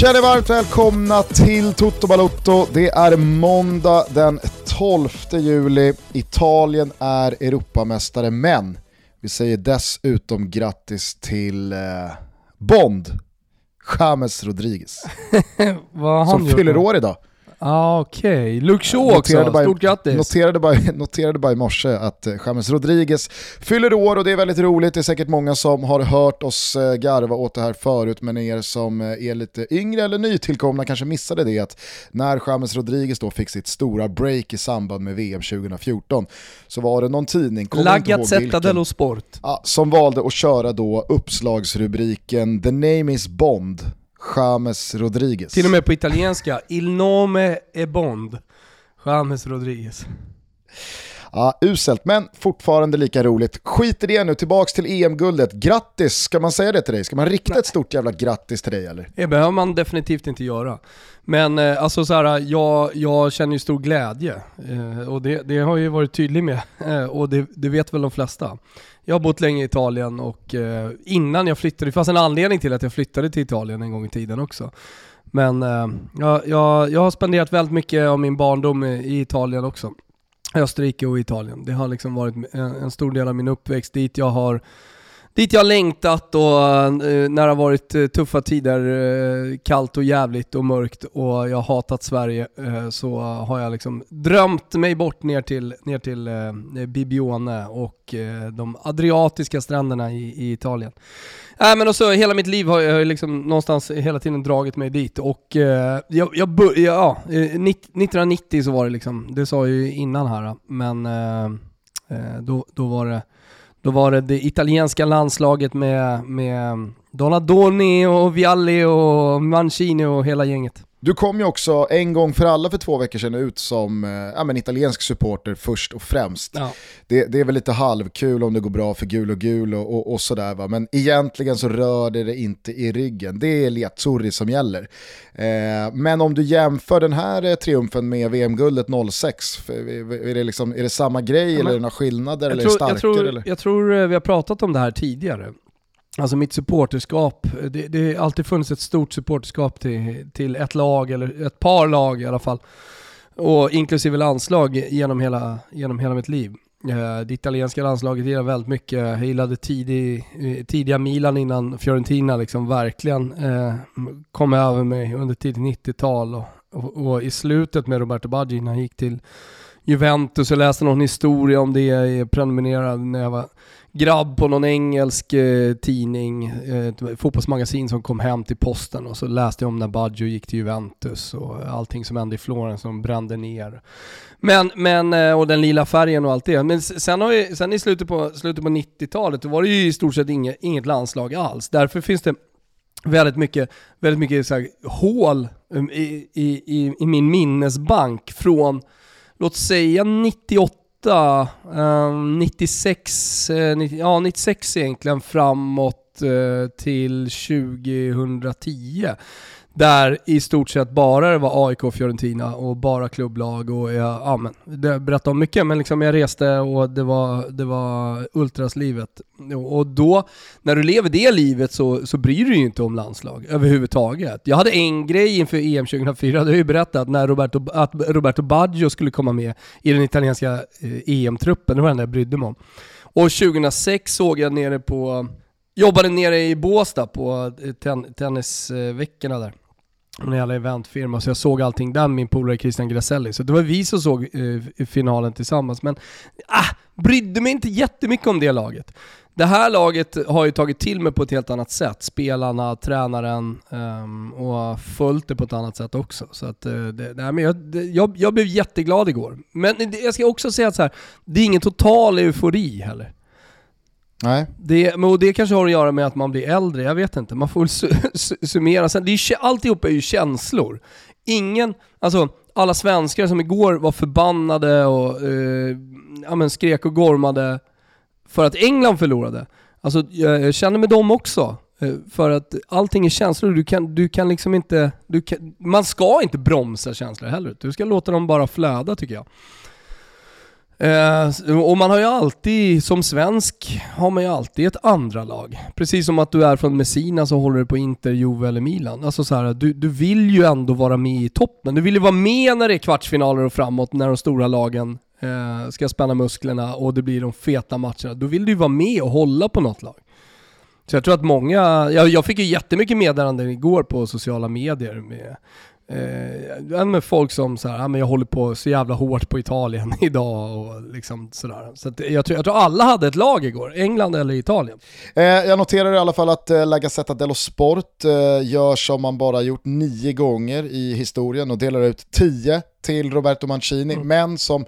Känner varmt välkomna till Toto Balotto. Det är måndag den 12 juli. Italien är Europamästare, men vi säger dessutom grattis till eh, Bond, James Rodriguez. Vad har som han gjort fyller då? år idag. Ah, Okej, Luke Shaw också, bara- stort grattis! Noterade bara, noterade bara i morse att eh, James Rodriguez fyller år och det är väldigt roligt. Det är säkert många som har hört oss eh, garva åt det här förut, men er som eh, är lite yngre eller nytillkomna kanske missade det att när James Rodriguez då fick sitt stora break i samband med VM 2014 så var det någon tidning, La Gazzetta dello Sport. som valde att köra då uppslagsrubriken “The name is Bond” James Rodriguez. Till och med på italienska, Il nome e Bond. James Rodriguez. Ja, uselt, men fortfarande lika roligt. Skit i det nu, tillbaks till EM-guldet. Grattis, ska man säga det till dig? Ska man rikta ett stort jävla grattis till dig eller? Det behöver man definitivt inte göra. Men eh, alltså så här, jag, jag känner ju stor glädje eh, och det, det har jag ju varit tydlig med eh, och det, det vet väl de flesta. Jag har bott länge i Italien och innan jag flyttade, det fanns en anledning till att jag flyttade till Italien en gång i tiden också. Men jag, jag, jag har spenderat väldigt mycket av min barndom i Italien också. Österrike och Italien. Det har liksom varit en, en stor del av min uppväxt dit jag har Dit jag längtat och eh, när det har varit eh, tuffa tider, eh, kallt och jävligt och mörkt och jag har hatat Sverige så har jag liksom drömt mig bort ner till, ner till Bibione och de adriatiska stränderna i, i Italien. Äh, men också hela mitt liv har jag liksom någonstans hela tiden dragit mig dit och eh, jag, jag ja, 1990 så var det liksom, det sa jag ju innan här men eh, då, då var det då var det det italienska landslaget med, med Donadoni och Vialli och Mancini och hela gänget. Du kom ju också en gång för alla för två veckor sedan ut som eh, ja, men italiensk supporter först och främst. Ja. Det, det är väl lite halvkul om det går bra för gul och gul och, och, och sådär va, men egentligen så rör det det inte i ryggen. Det är Liazzurri som gäller. Eh, men om du jämför den här eh, triumfen med VM-guldet 06, för, är, det liksom, är det samma grej men- eller är det några skillnader Jag eller tror, starkare? jag, tror, eller? jag tror eh, vi har pratat om det här tidigare. Alltså mitt supporterskap, det, det har alltid funnits ett stort supporterskap till, till ett lag, eller ett par lag i alla fall. Och inklusive landslag genom hela, genom hela mitt liv. Eh, det italienska landslaget gillar jag väldigt mycket. Jag gillade tidig, eh, tidiga Milan innan Fiorentina liksom verkligen eh, kom över mig under tidigt 90-tal. Och, och, och i slutet med Roberto Baggio när han gick till Juventus och läste någon historia om det, jag prenumererade när jag var grabb på någon engelsk eh, tidning, eh, fotbollsmagasin som kom hem till posten och så läste jag om när Baggio gick till Juventus och allting som hände i Florens som brände ner. Men, men, eh, och den lila färgen och allt det. Men sen, har vi, sen i slutet på, slutet på 90-talet då var det ju i stort sett inget, inget landslag alls. Därför finns det väldigt mycket, väldigt mycket så här, hål um, i, i, i, i min minnesbank från, låt säga 98, 96, ehm, eh, ja 96 egentligen framåt eh, till 2010. Där i stort sett bara det var AIK och Fiorentina och bara klubblag och jag, ja men, det berättade om mycket men liksom jag reste och det var, det var ultraslivet. Och då, när du lever det livet så, så bryr du dig ju inte om landslag överhuvudtaget. Jag hade en grej inför EM 2004, det har jag ju berättat, när Roberto, att Roberto Baggio skulle komma med i den italienska eh, e EM-truppen, det var det enda jag brydde mig om. Och 2006 såg jag nere på, jobbade nere i Båstad på eh, ten, tennisveckorna där. En jävla eventfirma, så jag såg allting där med min polare Christian Graselli. Så det var vi som såg eh, finalen tillsammans. Men ah, brydde mig inte jättemycket om det laget. Det här laget har ju tagit till mig på ett helt annat sätt. Spelarna, tränaren um, och följt det på ett annat sätt också. Så att, uh, det, nej, men jag, det, jag, jag blev jätteglad igår. Men det, jag ska också säga att så här, det är ingen total eufori heller. Nej. Det, men och det kanske har att göra med att man blir äldre, jag vet inte. Man får väl su, su, summera. Sen, det är ju, alltihop är ju känslor. Ingen, alltså alla svenskar som igår var förbannade och eh, ja, men skrek och gormade för att England förlorade. Alltså jag, jag känner med dem också. Eh, för att allting är känslor, du kan, du kan liksom inte... Du kan, man ska inte bromsa känslor heller, du ska låta dem bara flöda tycker jag. Eh, och man har ju alltid, som svensk, har man ju alltid ett andra lag. Precis som att du är från Messina så håller du på Inter, Juve eller Milan. Alltså så här, du, du vill ju ändå vara med i toppen. Du vill ju vara med när det är kvartsfinaler och framåt, när de stora lagen eh, ska spänna musklerna och det blir de feta matcherna. Då vill du ju vara med och hålla på något lag. Så jag tror att många, jag, jag fick ju jättemycket meddelanden igår på sociala medier med Eh, med folk som så här, men jag håller på så jävla hårt på Italien idag och liksom sådär. Så jag, tror, jag tror alla hade ett lag igår, England eller Italien. Eh, jag noterar i alla fall att eh, La Gazzetta dello Sport eh, gör som man bara gjort nio gånger i historien och delar ut tio till Roberto Mancini, mm. men som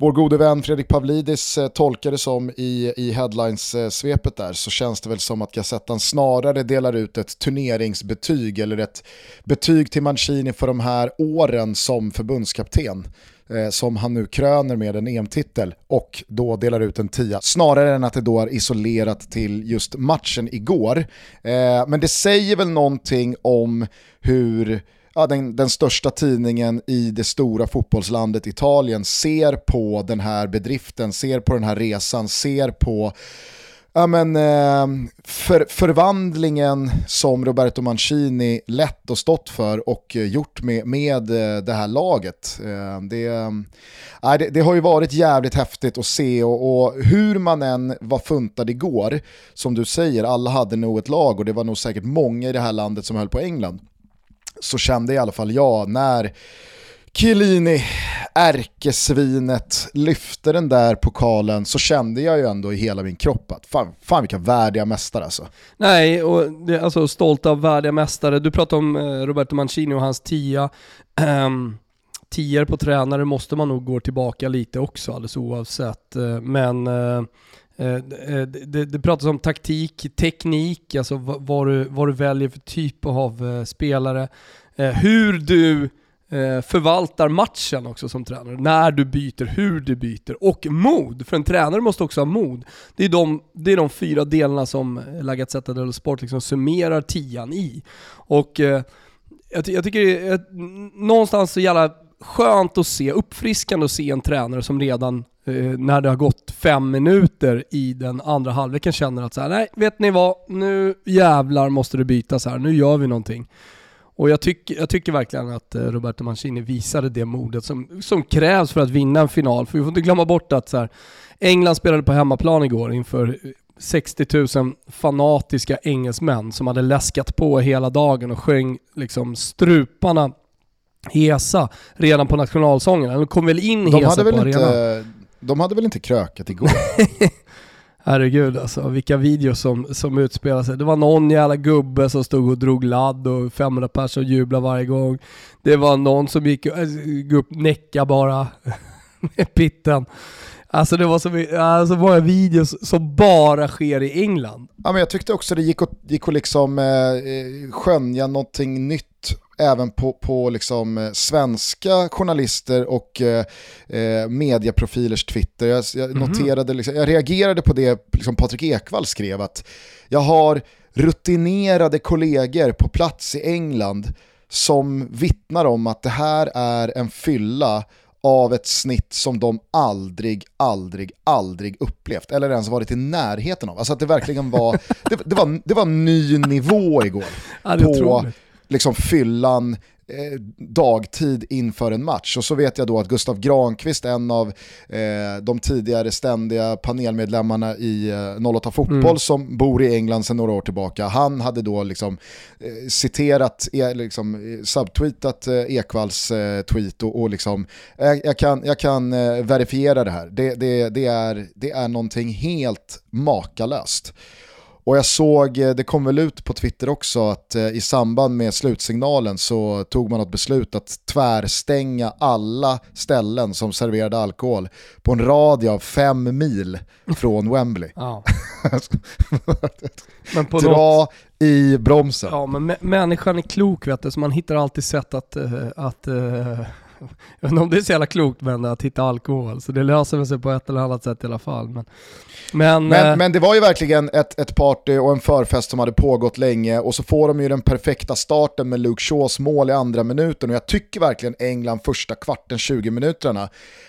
vår gode vän Fredrik Pavlidis tolkade tolkar det som i, i headlines-svepet där så känns det väl som att Gazettan snarare delar ut ett turneringsbetyg eller ett betyg till Mancini för de här åren som förbundskapten eh, som han nu kröner med en EM-titel och då delar ut en tia. Snarare än att det då är isolerat till just matchen igår. Eh, men det säger väl någonting om hur ja, den, den största tidningen i det stora fotbollslandet Italien ser på den här bedriften, ser på den här resan, ser på ja, men, eh, för, förvandlingen som Roberto Mancini lett och stått för och eh, gjort med, med eh, det här laget. Eh, det, äh, det, det, har ju varit jävligt häftigt att se och, och, hur man än var funtad igår, som du säger, alla hade nog ett lag och det var nog säkert många i det här landet som höll på England så kände i alla fall jag när Chiellini, ärkesvinet, lyfte den där pokalen så kände jag ju ändå i hela min kropp att fan, fan vilka värdiga mästare alltså. Nej, och det, alltså stolt av värdiga mästare. Du pratade om eh, Roberto Mancini och hans tia. Um, tior på tränare måste man nog gå tillbaka lite också alldeles oavsett. Eh, men uh, Eh, det, det, eh, det, pratas om taktik, teknik, alltså vad du, vad du väljer för typ av eh, spelare. Hur du förvaltar matchen också som tränare. När du byter, hur du byter och mod. För en tränare måste också ha mod. Det är de, det är de fyra delarna som La Gazzetta dello Sport liksom summerar tian i. Och jag, jag tycker det är någonstans så jävla skönt att se, uppfriskande att se en tränare som redan när det har gått fem minuter i den andra halvleken känner att så här, nej, vet ni vad, nu jävlar måste det bytas här, nu gör vi någonting. Och jag, tyck, jag tycker verkligen att eh, Roberto Mancini visade det modet som, som krävs för att vinna en final. För vi får inte glömma bort att så här, England spelade på hemmaplan igår inför 60 000 fanatiska engelsmän som hade läskat på hela dagen och sjöng liksom struparna hesa redan på nationalsången. De kom väl in de hesa hade på arenan. De hade väl inte krökat igår? Herregud alltså, vilka videos som, som utspelar sig. Det var någon jävla gubbe som stod och drog ladd och 500 personer jublade varje gång. Det var någon som gick, äh, gick upp näcka bara med pitten. Alltså det var så alltså många videos som bara sker i England. Ja, men jag tyckte också det gick att, gick att liksom, eh, eh skönja någonting nytt även på, på liksom, eh, svenska journalister och eh, eh, mediaprofilers Twitter. Jag, jag mm -hmm. noterade, liksom, jag reagerade på det liksom Patrik Ekwall skrev att jag har rutinerade kollegor på plats i England som vittnar om att det här är en fylla av ett snitt som de aldrig, aldrig, aldrig upplevt eller ens varit i närheten av. Alltså att det verkligen var, det, det var, det var ny nivå igår ja, på liksom fyllan eh, dagtid inför en match. Och så vet jag då att Gustav Granqvist, en av eh, de tidigare ständiga panelmedlemmarna i eh, 08 Fotboll mm. som bor i England sedan några år tillbaka, han hade då liksom eh, citerat, eh, liksom, eh, subtweetat eh, Ekvalls eh, tweet och, och liksom, jag kan, jag kan verifiera det här. Det, det, det, är, det är någonting helt makalöst. Och jag såg, eh, det kom väl ut på Twitter också, att eh, i samband med slutsignalen så tog man ett beslut att tvärstänga alla ställen som serverade alkohol på en radie av fem mil från Wembley. Dra något... i bromsen. Ja, men människan är klok vet du, så man hittar alltid sätt att, uh, att uh, jag vet inte om det är så jävla klokt men att hitta alkohol, så det löser sig på ett eller annat sätt i alla fall. Men, men, men, eh, men, det var ju verkligen ett, ett party och en förfest som hade pågått länge och så får de ju den perfekta starten med Luke Shaws mål i andra minuten och jag tycker verkligen England första kvarten, 20 minuterna,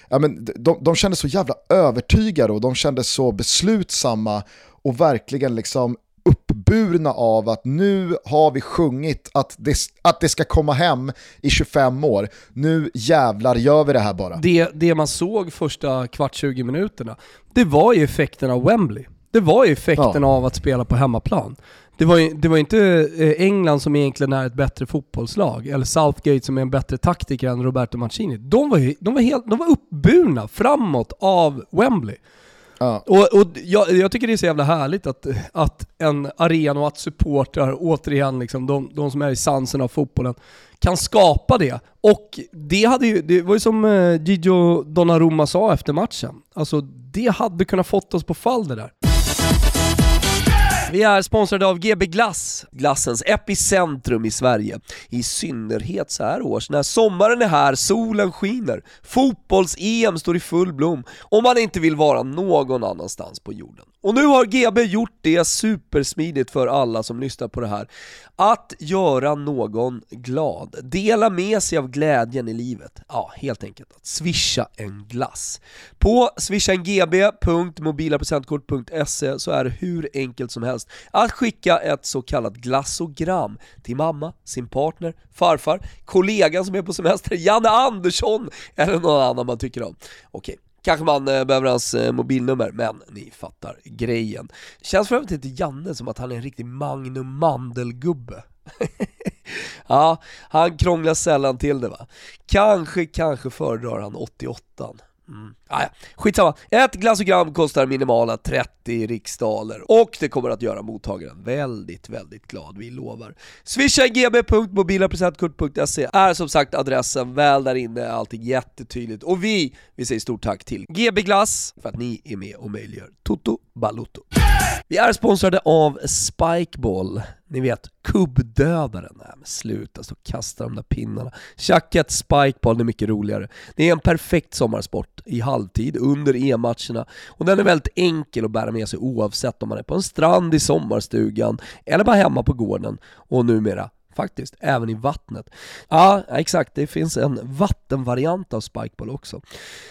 ja, men de, de kändes så jävla övertygade och de kändes så beslutsamma och verkligen liksom uppburna av att nu har vi sjungit att det, att det ska komma hem i 25 år. Nu jävlar gör vi det här bara. Det, det man såg första kvart 20 minuterna, det var ju effekten av Wembley. Det var ju effekten ja. av att spela på hemmaplan. Det var, ju, det var inte eh, England som egentligen är ett bättre fotbollslag, eller Southgate som är en bättre taktiker än Roberto Mancini. De var, de var, helt, de var uppburna framåt av Wembley. Ja. Och, och jag, jag, tycker det är så jävla härligt att, att en arena och att supportrar, återigen liksom, de, de som är i sansen av fotbollen, kan skapa det. Och det, hade ju, det var ju som Gigi Gigio Donnarumma sa efter matchen, alltså det hade kunnat fått oss på fall det där. Vi är sponsrade av GB Glass, glassens epicentrum i Sverige. I synnerhet så här års, när sommaren är här, solen skiner, fotbolls-EM står i full blom och man inte vill vara någon annanstans på jorden. Och nu har GB gjort det supersmidigt för alla som lyssnar på det här. Att göra någon glad, dela med sig av glädjen i livet. Ja, helt enkelt att swisha en glass. På swishangb.mobilapresentkort.se så är det hur enkelt som helst att skicka ett så kallat glassogram till mamma, sin partner, farfar, kollegan som är på semester, Janne Andersson eller någon annan man tycker om. Okej, Kanske man eh, behöver hans eh, mobilnummer, men ni fattar grejen. Känns för övrigt inte Janne som att han är en riktig Magnum Mandelgubbe. ja, han krånglar sällan till det va. Kanske, kanske föredrar han 88 Mm. Ah, ja. Skitsamma, ett glassogram kostar minimala 30 riksdaler och det kommer att göra mottagaren väldigt, väldigt glad, vi lovar. Swisha gb.mobilapresentkort.se är som sagt adressen, väl där inne är allting jättetydligt och vi, vi säger stort tack till GB Glass för att ni är med och möjliggör Toto Balutto. Vi är sponsrade av Spikeball, ni vet kubbdödaren. Nej men sluta stå och kasta de där pinnarna. Tjacka ett Spikeball, det är mycket roligare. Det är en perfekt sommarsport i halvtid under EM-matcherna och den är väldigt enkel att bära med sig oavsett om man är på en strand i sommarstugan eller bara hemma på gården och numera faktiskt, även i vattnet. Ja, exakt, det finns en vattenvariant av Spikeball också.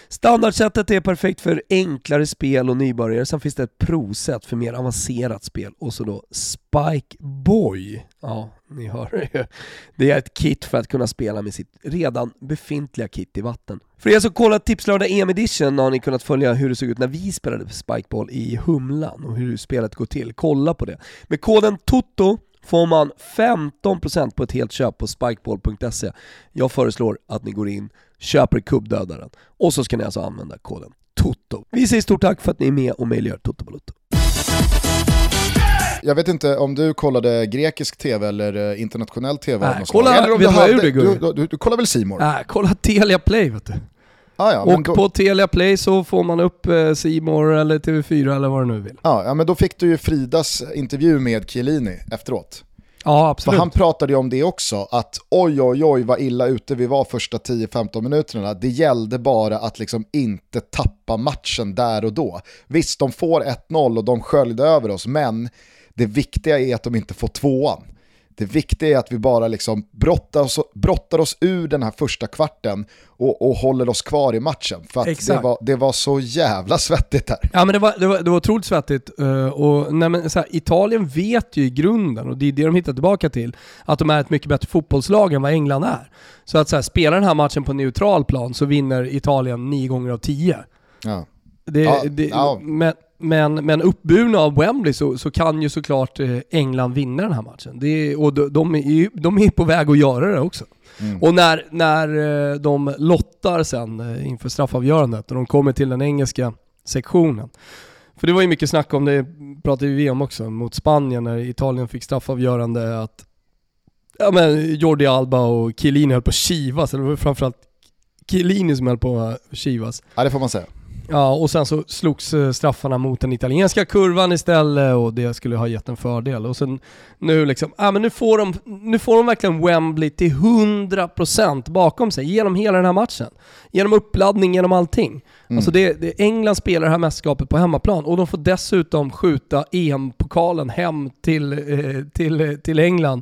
Standardsättet är perfekt för enklare spel och nybörjare, sen finns det ett provsätt för mer avancerat spel och så då Spikeboy. Ja, ni hör ju. Det är ett kit för att kunna spela med sitt redan befintliga kit i vatten. För er som kollat Tipslördag EM Edition har ni kunnat följa hur det såg ut när vi spelade Spikeball i Humlan och hur spelet går till. Kolla på det. Med koden TOTO får man 15% på ett helt köp på spikeball.se. Jag föreslår att ni går in, köper kubbdödaren och så ska ni alltså använda koden TOTO. Vi säger stort tack för att ni är med och möjliggör Toto Balotto. Jag vet inte om du kollade grekisk tv eller eh, internationell tv Nej, kolla, eller om du, hade, du, du, du, du kollar väl Simor? Nej, kolla Telia Play vet du. Ah, ja, och då... på Telia Play så får man upp Simor eh, eller TV4 eller vad du nu vill. Ja, ja, men då fick du ju Fridas intervju med Chiellini efteråt. Ja, absolut. För han pratade ju om det också, att oj oj oj vad illa ute vi var första 10-15 minuterna. Det gällde bara att liksom inte tappa matchen där och då. Visst, de får 1-0 och de sköljde över oss, men det viktiga är att de inte får tvåan. Det viktiga är att vi bara liksom brottar, oss, brottar oss ur den här första kvarten och, och håller oss kvar i matchen. För att det var, det var så jävla svettigt där. Ja men det var, det var, det var otroligt svettigt. Uh, och, nej, men, så här, Italien vet ju i grunden, och det är det de hittar tillbaka till, att de är ett mycket bättre fotbollslag än vad England är. Så att så här, spela den här matchen på neutral plan så vinner Italien nio gånger av tio. Ja. Det, ja, det, ja. Men, men, men uppburna av Wembley så, så kan ju såklart eh, England vinna den här matchen. Det, och de, de, är ju, de är på väg att göra det också. Mm. Och när, när eh, de lottar sen eh, inför straffavgörandet och de kommer till den engelska sektionen. För det var ju mycket snack om det, pratade vi om också, mot Spanien när Italien fick straffavgörande att ja, men Jordi Alba och Chiellini höll på att kivas, eller framförallt Chiellini som höll på att kivas. Ja det får man säga. Ja, och sen så slogs eh, straffarna mot den italienska kurvan istället och det skulle ha gett en fördel. Och sen nu liksom, ja men nu får de, nu får de verkligen Wembley till 100% bakom sig genom hela den här matchen. Genom uppladdning, genom allting. Mm. Alltså det, det, England spelar det här mästerskapet på hemmaplan och de får dessutom skjuta EM-pokalen hem till, eh, till, till England.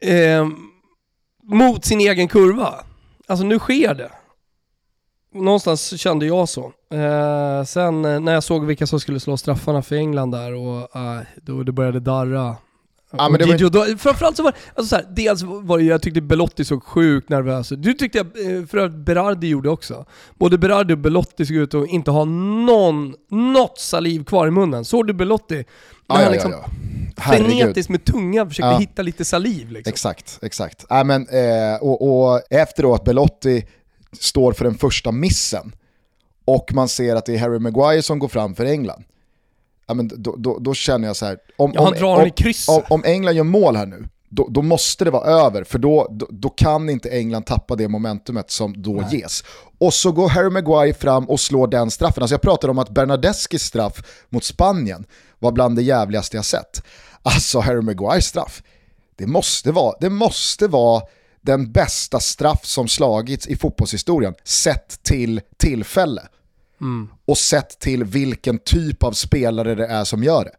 Eh, mot sin egen kurva. Alltså nu sker det någonstans kände jag så. Eh, sen eh, när jag såg vilka som skulle slå straffarna för England där och eh, då det började darra. Ja, men det Gigio, var... då, framförallt så var alltså så här, dels var det, jag tyckte Belotti såg sjukt nervös ut. Du tyckte jag, eh, för att Berardi gjorde också. Både Berardi och Belotti såg ut att inte ha någon, något saliv kvar i munnen. Såg du Belotti? När ja, han liksom ja, ja. frenetiskt med tungan försökte hitta lite saliv liksom. Exakt, exakt. Äh, men, eh, och, och efteråt, Belotti står för den första missen och man ser att det är Harry Maguire som går fram för England. Ja, men då, då, då känner jag så här, om, ja, om, om, om, England gör mål här nu, då, då, måste det vara över, för då, då, då, kan inte England tappa det momentumet som då Nej. ges. Och så går Harry Maguire fram och slår den straffen. Alltså jag pratade om att Bernadeskis straff mot Spanien var bland det jävligaste jag sett. Alltså Harry Maguires straff, det måste vara, det måste vara den bästa straff som slagits i fotbollshistorien sett till tillfälle. Mm. Och sett till vilken typ av spelare det är som gör det.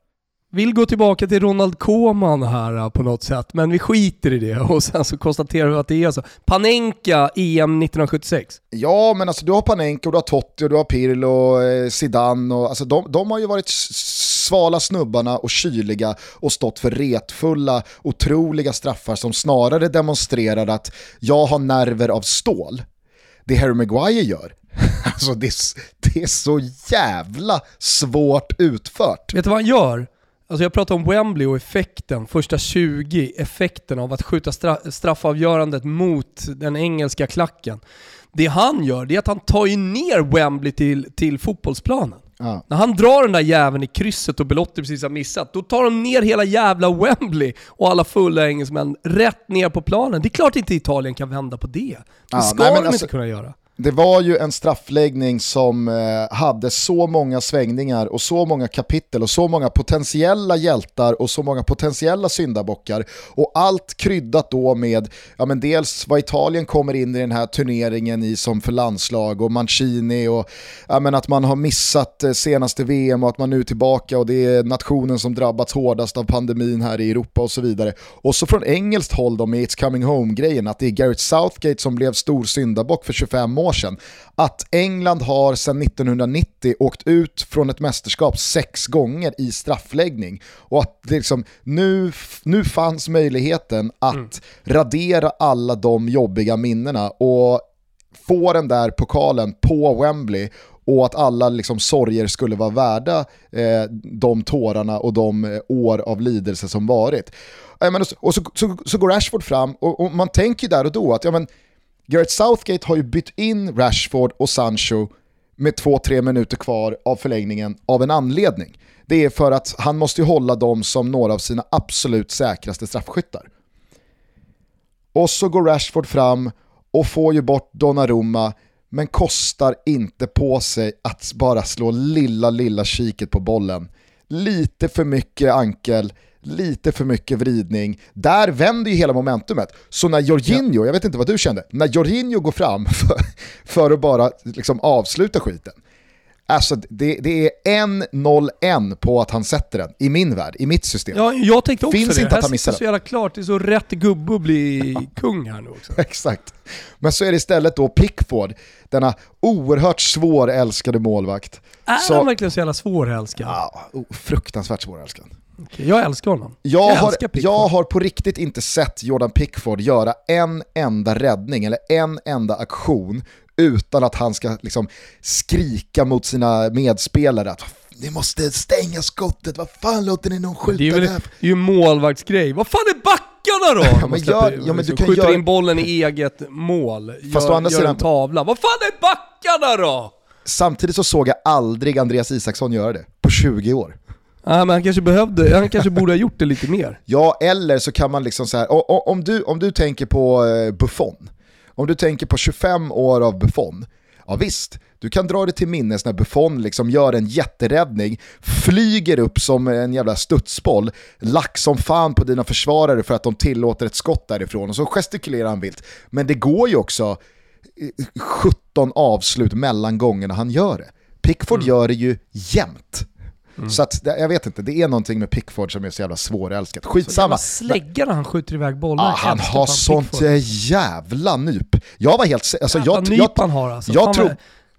Vill gå tillbaka till Ronald Koeman här äh, på något sätt, men vi skiter i det och sen så konstaterar vi att det är så. Panenka EM 1976. Ja, men alltså du har Panenka, och du har Totti, och du har Pirlo, eh, Zidane och alltså de, de har ju varit svala snubbarna och kyliga och stått för retfulla, otroliga straffar som snarare demonstrerar att jag har nerver av stål. Det Harry Maguire gör, alltså det, det är så jävla svårt utfört. Vet du vad han gör? Alltså jag pratar om Wembley och effekten, första 20, effekten av att skjuta straffavgörandet mot den engelska klacken. Det han gör, det är att han tar ju ner Wembley till, till fotbollsplanen. Ja. När han drar den där jäveln i krysset och Belotti precis har missat, då tar de ner hela jävla Wembley och alla fulla engelsmän rätt ner på planen. Det är klart inte Italien kan vända på det. Det ja, ska nej, de alltså, inte kunna göra. Det var ju en straffläggning som eh, hade så många svängningar och så många kapitel och så många potentiella hjältar och så många potentiella syndabockar. Och allt kryddat då med, ja men dels vad Italien kommer in i den här turneringen i som för landslag och Mancini och ja men att man har missat eh, senaste VM och att man nu är tillbaka och det är nationen som drabbats hårdast av pandemin här i Europa och så vidare. Och så från engelskt håll då med It's coming home-grejen, att det är Gareth Southgate som blev stor syndabock för 25 år år sedan, att England har sedan 1990 åkt ut från ett mästerskap sex gånger i straffläggning. Och att det liksom, nu, nu fanns möjligheten att mm. radera alla de jobbiga minnena och få den där pokalen på Wembley och att alla liksom sorger skulle vara värda eh, de tårarna och de eh, år av lidelse som varit. Eh, men, och så, så, så, går Rashford fram och, och, man tänker där och då att ja, men, Gareth Southgate har ju bytt in Rashford och Sancho med två-tre minuter kvar av förlängningen av en anledning. Det är för att han måste hålla dem som några av sina absolut säkraste straffskyttar. Och så går Rashford fram och får ju bort Donnarumma men kostar inte på sig att bara slå lilla, lilla kiket på bollen. Lite för mycket ankel, lite för mycket vridning. Där vänder ju hela momentumet. Så när Jorginho, ja. jag vet inte vad du kände, när Jorginho går fram för, för att bara liksom avsluta skiten. Alltså det, det är en 0 en på att han sätter den, i min värld, i mitt system. Ja, jag tänkte också Finns det. Inte att han missar så jävla klart, det är så rätt gubbe att bli kung här nu också. Exakt. Men så är det istället då Pickford, denna oerhört svårälskade målvakt. Är så... han verkligen så jävla svårälskad? Ja, fruktansvärt svårälskad. Jag älskar honom. Jag, jag har, jag har på riktigt inte sett Jordan Pickford göra en enda räddning eller en enda aktion utan att han ska liksom skrika mot sina medspelare att ni måste stänga skottet, vad fan låter ni någon skjuta det är, väl, det är ju målvaktsgrej. Vad fan är backarna då? ja, men gör, ja, men du kan skjuter göra... in bollen i eget mål, Fast gör, gör sidan... en tavla. Vad fan är backarna då? Samtidigt så såg jag aldrig Andreas Isaksson göra det på 20 år. Ja, men han kanske behövde, han kanske borde ha gjort det lite mer. Ja, eller så kan man liksom så här, om du, om du tänker på eh, Buffon, om du tänker på 25 år av Buffon, Ja visst, du kan dra det till minnes när Buffon liksom gör en jätteräddning, flyger upp som en jävla studsboll, lack som fan på dina försvarare för att de tillåter ett skott därifrån och så gestikulerar han vilt. Men det går ju också 17 avslut mellan gångerna han gör det. Pickford mm. gör det ju jämt. Mm. Så att, jag vet inte, det är någonting med Pickford som är så jävla svårälskat. Skitsamma. Så släggar han skjuter iväg bollar. Ah, han har sånt Pickford. jävla nyp. Jag var helt... Alltså, jag, jag, han har alltså. Jag, tro,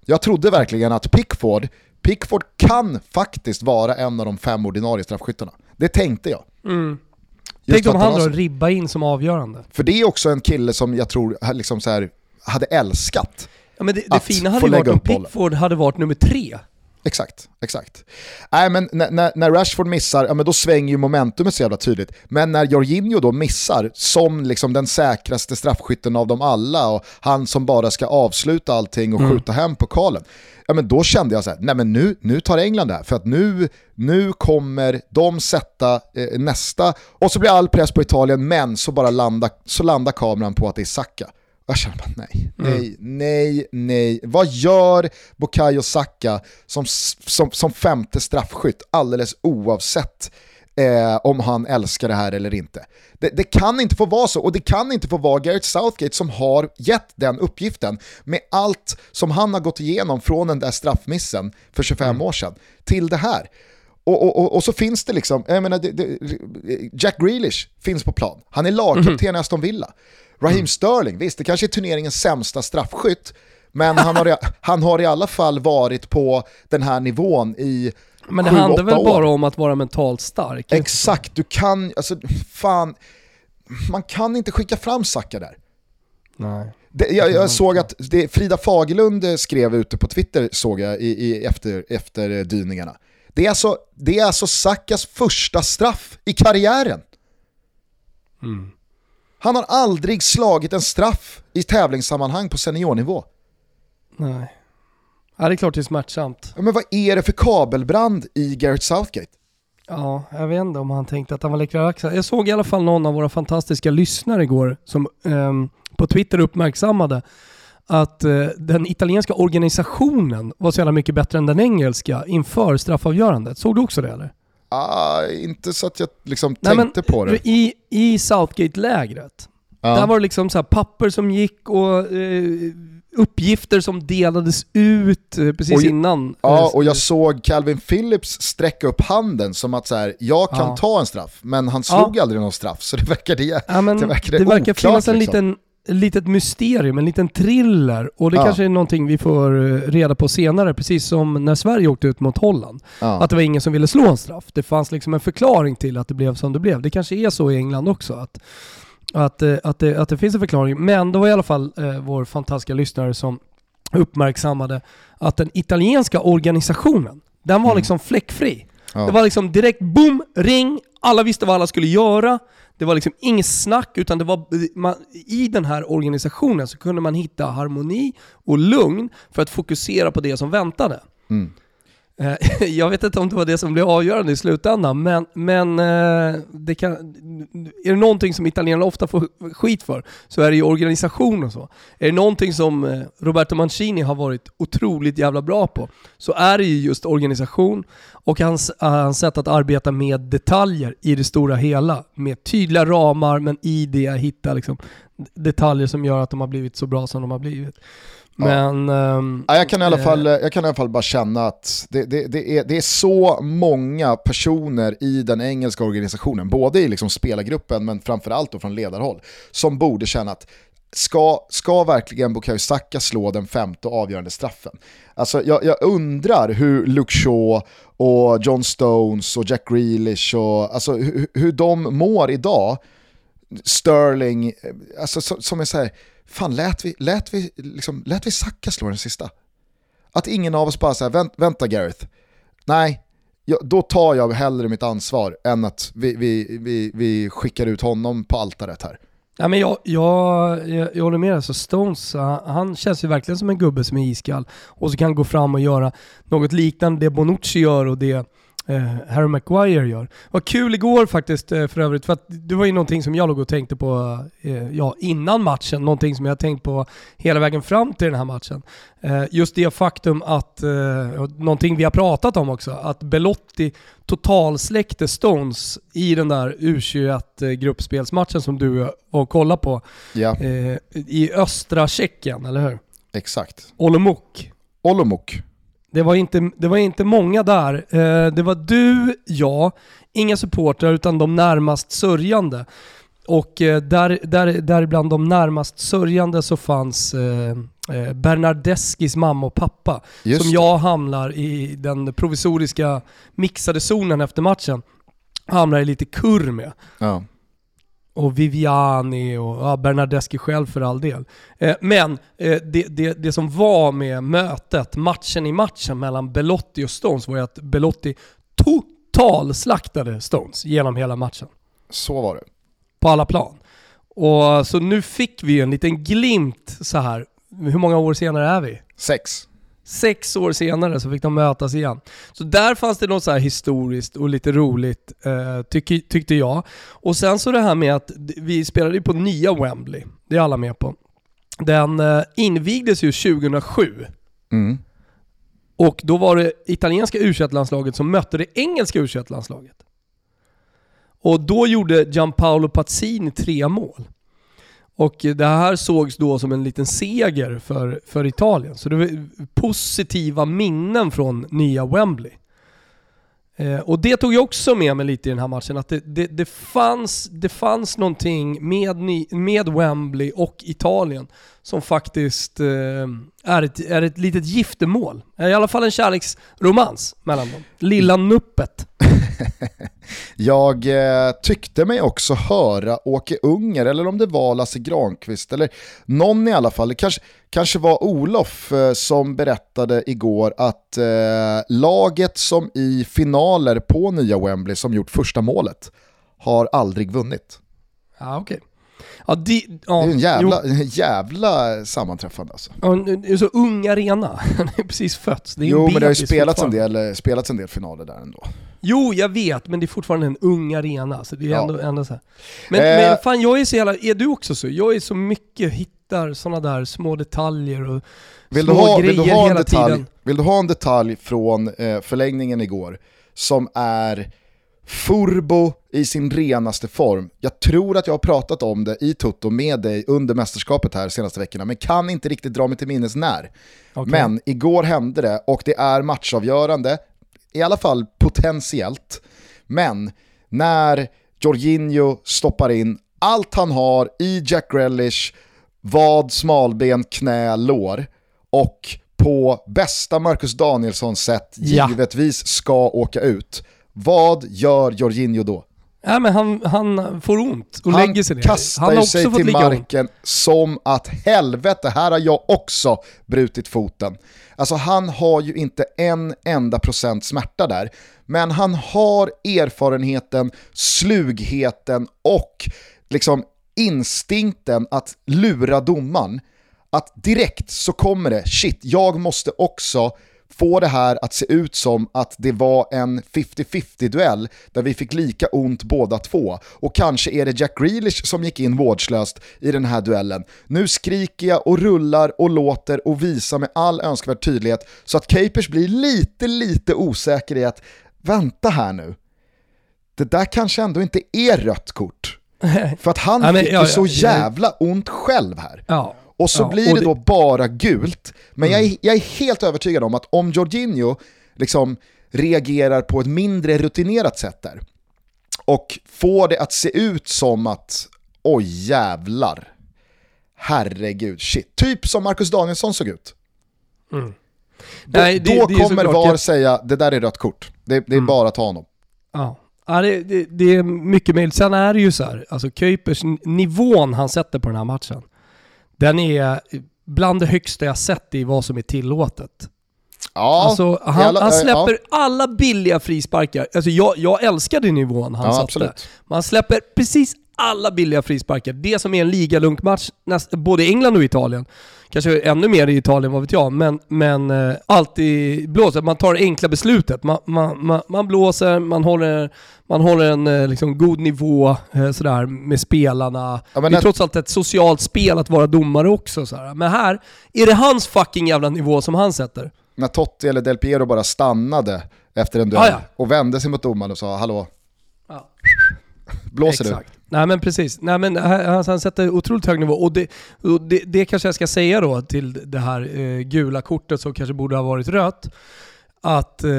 jag trodde verkligen att Pickford, Pickford kan faktiskt vara en av de fem ordinarie straffskyttarna. Det tänkte jag. Mm. Tänk om han drar ribba in som avgörande. För det är också en kille som jag tror liksom så här, hade älskat Ja men det, det fina hade varit om Pickford hade varit nummer tre. Exakt, exakt. Nej men när, när, Rashford missar, ja men då svänger ju momentumet så jävla tydligt. Men när Jorginho då missar, som liksom den säkraste straffskytten av dem alla och han som bara ska avsluta allting och mm. skjuta hem pokalen. Ja men då kände jag så här, nej men nu, nu tar England det här, för att nu, nu kommer de sätta eh, nästa, och så blir all press på Italien, men så bara landa, så landar kameran på att det är Saka. Jag känner bara nej, mm. nej, nej, nej. Vad gör Bukayo Saka som, som, som femte straffskytt alldeles oavsett eh, om han älskar det här eller inte? Det, det, kan inte få vara så och det kan inte få vara Gareth Southgate som har gett den uppgiften med allt som han har gått igenom från den där straffmissen för 25 mm. år sedan till det här. Och, och, och, och, så finns det liksom, jag menar, det, det, Jack Grealish finns på plan. Han är lagkapten mm. i Aston Villa. Raheem mm. Sterling, visst det kanske är turneringens sämsta straffskytt, men han har, han har i alla fall varit på den här nivån i Men det handlar väl år. bara om att vara mentalt stark? Exakt, du kan, alltså fan, man kan inte skicka fram Saka där. Nej. Det, jag, jag såg att det, Frida Fagerlund skrev ute på Twitter, såg jag, i, i efter, efter dyningarna. Det är, alltså, det är alltså Sakas första straff i karriären. Mm. Han har aldrig slagit en straff i tävlingssammanhang på seniornivå. Nej. Ja, det är klart det är smärtsamt. Men vad är det för kabelbrand i Garrett Southgate? Ja, jag vet inte om han tänkte att han var läckra axlar. Jag såg i alla fall någon av våra fantastiska lyssnare igår som eh, på Twitter uppmärksammade att eh, den italienska organisationen var så jävla mycket bättre än den engelska inför straffavgörandet. Såg du också det eller? Ah, inte så att jag liksom Nej, tänkte på det. I, i Southgate-lägret, ja. där var det liksom så papper som gick och eh, uppgifter som delades ut eh, precis och, innan. Ja, eh, och jag såg Calvin Phillips sträcka upp handen som att så här, jag kan ja. ta en straff, men han slog aldrig någon straff, så det verkade, ja, men, det verkade Det verkar oklart, finnas en liksom. liten litet mysterium, en liten thriller. Och det ja. kanske är någonting vi får eh, reda på senare, precis som när Sverige åkte ut mot Holland. Ja. Att det var ingen som ville slå en straff. Det fanns liksom en förklaring till att det blev som det blev. Det kanske är så i England också. Att, att, eh, att, det, att det finns en förklaring. Men det var i alla fall eh, vår fantastiska lyssnare som uppmärksammade att den italienska organisationen, den var mm. liksom fläckfri. Ja. Det var liksom direkt boom, ring, alla visste vad alla skulle göra. Det var liksom inget snack, utan det var, man, i den här organisationen så kunde man hitta harmoni och lugn för att fokusera på det som väntade. Mm. Eh, jag vet inte om det var det som blev avgörande i slutändan, men, men eh, det kan, är det någonting som italienarna ofta får skit för så är det ju organisation och så. Är det någonting som eh, Roberto Mancini har varit otroligt jävla bra på så är det ju just organisation och hans, hans sätt att arbeta med detaljer i det stora hela. Med tydliga ramar men i det hitta liksom detaljer som gör att de har blivit så bra som de har blivit. Men... Um, ja, jag, kan i alla fall, eh, jag kan i alla fall bara känna att det, det, det, är, det är så många personer i den engelska organisationen, både i liksom spelargruppen men framförallt då från ledarhåll, som borde känna att Ska, ska verkligen Bukayo Saka slå den femte avgörande straffen? Alltså jag, jag, undrar hur Luke Shaw och John Stones och Jack Grealish och alltså hur, hur de mår idag. Sterling, eh, alltså som är så här, fan lät vi, lät vi, liksom, lät vi Saka slå den sista? Att ingen av oss bara säger Vänt, vänta Gareth, nej, jag, då tar jag hellre mitt ansvar än att vi, vi, vi, vi skickar ut honom på altaret här. Ja, men jag, jag, jag, jag håller med, alltså Stones, han känns ju verkligen som en gubbe som är iskall och så kan han gå fram och göra något liknande det Bonucci gör och det eh, Harry Maguire gör. Vad kul igår faktiskt eh, för övrigt, för att det var ju någonting som jag låg och tänkte på eh, ja, innan matchen, någonting som jag tänkt på hela vägen fram till den här matchen. Eh, just det faktum att, eh, någonting vi har pratat om också, att Belotti totalsläckte Stones i den där U21-gruppspelsmatchen som du var och kollade på. Ja, Eh, I östra Tjeckien, eller hur? exakt. Olomouc. Olomouc. Det var inte, det var inte många där. Eh, det var du, jag, inga supportrar utan de närmast sörjande. Och eh, där, där, där bland de närmast sörjande så fanns eh, eh, Bernardeskis mamma och pappa. Just som jag hamnar i den provisoriska mixade zonen efter matchen. Hamnar i lite kurr med Ja. Och Viviani och ja, Bernardeschi själv för all del. Eh, men eh, det, det, det som var med mötet, matchen i matchen mellan Belotti och Stones var ju att Belotti totalslaktade Stones genom hela matchen. Så var det. På alla plan. Och så nu fick vi ju en liten glimt så här. hur många år senare är vi? Sex. Sex år senare så fick de mötas igen. Så där fanns det något så här historiskt och lite roligt eh, tyck, tyckte jag. Och sen så det här med att vi spelade ju på nya Wembley, det är alla med på. Den eh, invigdes ju 2007 Mm. och då var det italienska u landslaget som mötte det engelska u landslaget Och då gjorde Gianpaolo Pazzini tre mål. Och det här sågs då som en liten seger för, för Italien. Så det var positiva minnen från nya Wembley. Eh, och det tog jag också med mig lite i den här matchen, att det, det, det, fanns, det fanns någonting med, ny, med Wembley och Italien som faktiskt eh, är, ett, är ett litet giftermål. Eh, I alla fall en kärleksromans mellan dem. Lilla nuppet. Jag eh, tyckte mig också höra Åke Unger, eller om det var Lasse Granqvist, eller någon i alla fall, det kanske, kanske var Olof eh, som berättade igår att eh, laget som i finaler på nya Wembley som gjort första målet har aldrig vunnit. Ja, okej. Ja, de, ja, Det är en jävla, jävla sammanträffande alltså. Ja, det är så ung arena. Han är precis fötts. Det är en Jo men det har ju spelats en, del, eh, spelats en del finaler där ändå. Jo, jag vet, men det är fortfarande en ung arena. Så det är Ja. ändå, ändå så här. Men, Eh. men fan, jag är så jävla... Är du också så? Jag är så mycket, hittar sådana där små detaljer och Vill du, små ha, vill, du grejer ha en hela detalj, tiden. vill du ha en detalj från eh, förlängningen igår som är Furbo i sin renaste form. Jag tror att jag har pratat om det i Toto med dig under mästerskapet här senaste veckorna, men kan inte riktigt dra mig till minnes när. Okej. Men igår hände det och det är matchavgörande, i alla fall potentiellt. Men när Jorginho stoppar in allt han har i Jack Grealish, vad, smalben, knä, lår och på bästa Marcus Danielsson sätt Ja. givetvis ska åka ut. Vad gör Jorginho då? Ja, men han, han får ont och Han lägger sig ner. kastar han också sig till ligga ont. marken som att helvete, här har jag också brutit foten. Alltså han har ju inte en enda procent smärta där, men han har erfarenheten, slugheten och liksom instinkten att lura domaren. Att direkt så kommer det, shit, jag måste också få det här att se ut som att det var en 50-50 duell där vi fick lika ont båda två. Och kanske är det Jack Grealish som gick in vårdslöst i den här duellen. Nu skriker jag och rullar och låter och visar med all önskvärd tydlighet så att Capers blir lite, lite osäker i att vänta här nu. Det där kanske ändå inte är rött kort. För att han men fick ju ja, så ja. jävla ont själv här. Ja. Och så Ja, blir och det då bara gult. Men jag, är, jag är helt övertygad om att om Jorginho liksom reagerar på ett mindre rutinerat sätt där och får det att se ut som att oj jävlar, herregud, shit. Typ som Marcus Danielsson såg ut. Då, Nej, det- då det kommer VAR jag- säga det där är rött kort. Det, det är bara att ta honom. Ja. Ja, det, det, det är mycket möjligt. Sen är det ju så här, alltså Kuipers nivån han sätter på den här matchen, den är bland det högsta jag sett i vad som är tillåtet. Ja, Alltså, han, alla- han släpper alla billiga frisparkar. Alltså jag, jag älskade nivån han Ja, satte. absolut. Man släpper precis alla billiga frisparkar. Det som är en ligalunkmatch, både England och Italien. Kanske ännu mer i Italien, vad vet jag. Men, men eh, alltid blåser. Man tar det enkla beslutet. Man, man, man, man blåser, man håller, man håller en eh, liksom, god nivå eh, sådär, med spelarna. Ja, det är när- trots allt ett socialt spel att vara domare också. Sådär. Men här är det hans fucking jävla nivå som han sätter. när Totti eller Del Piero bara stannade efter en duell Ah, ja. och vände sig mot domaren och sa hallå, Ja. blåser Exakt. Nej men precis. Nej, men han, han sätter otroligt hög nivå och, det, och det, det kanske jag ska säga då till det här eh, gula kortet som kanske borde ha varit rött. Att eh,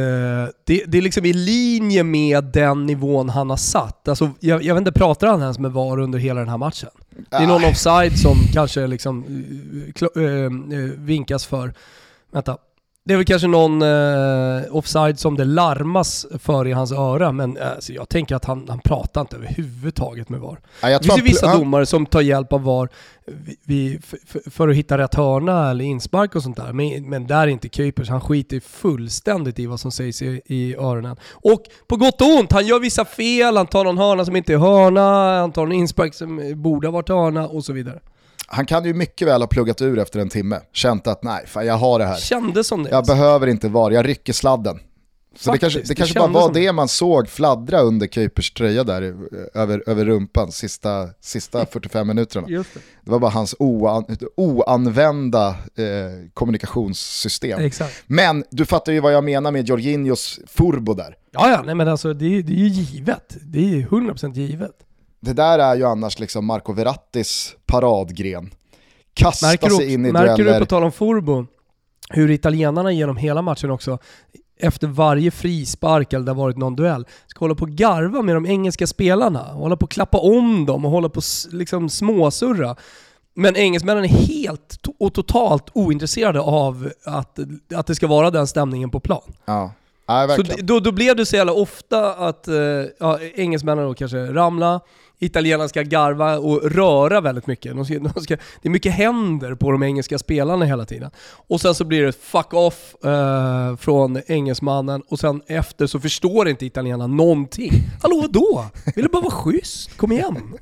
det, det är liksom i linje med den nivån han har satt. Alltså, jag, jag vet inte, pratar han ens med VAR under hela den här matchen? Det är någon offside som kanske liksom eh, eh, eh, vinkas för. Vänta. Det är väl kanske någon eh, offside som det larmas för i hans öra, men eh, alltså, jag tänker att han, han pratar inte överhuvudtaget med VAR. Ja, Det finns ju vissa domare som tar hjälp av VAR för, för, för att hitta rätt hörna eller inspark och sånt där. Men, men där är inte Kuipers. Han skiter fullständigt i vad som sägs i, i öronen. Och på gott och ont, han gör vissa fel, han tar någon hörna som inte är hörna, han tar en inspark som borde ha varit hörna och så vidare. Han kan ju mycket väl ha pluggat ur efter en timme, känt att nej, fan jag har det här. Kändes som det. Jag behöver inte VAR, jag rycker sladden. Så det Faktiskt, kanske, det det kanske bara kändes var som det. det man såg fladdra under Kuipers tröja där eh, över, över rumpan sista, sista 45 minuterna. Just det. Det var bara hans oan, oanvända eh, kommunikationssystem. Exakt. Men du fattar ju vad jag menar med Jorginhos furbo där. Ja, ja, nej men alltså det, det är ju givet. Det är ju 100% givet. Det där är ju annars liksom Marco Verrattis paradgren. Kasta Märker sig du, in i märker du dueller. på tal om Forbo, hur italienarna genom hela matchen också, efter varje frispark eller det har varit någon duell, ska hålla på och garva med de engelska spelarna. Hålla på och klappa om dem och hålla på och liksom småsurra. Men engelsmännen är helt och totalt ointresserade av att, att det ska vara den stämningen på plan. Ja. Nej, Så då, då blev det så jävla ofta att eh, ja, engelsmännen då kanske ramla, italienarna ska garva och röra väldigt mycket. De ska, de ska, det är mycket händer på de engelska spelarna hela tiden. Och sen så blir det fuck off eh, från engelsmannen och sen efter så förstår inte italienarna någonting. Hallå vadå? Vill du bara vara schysst? Kom igen!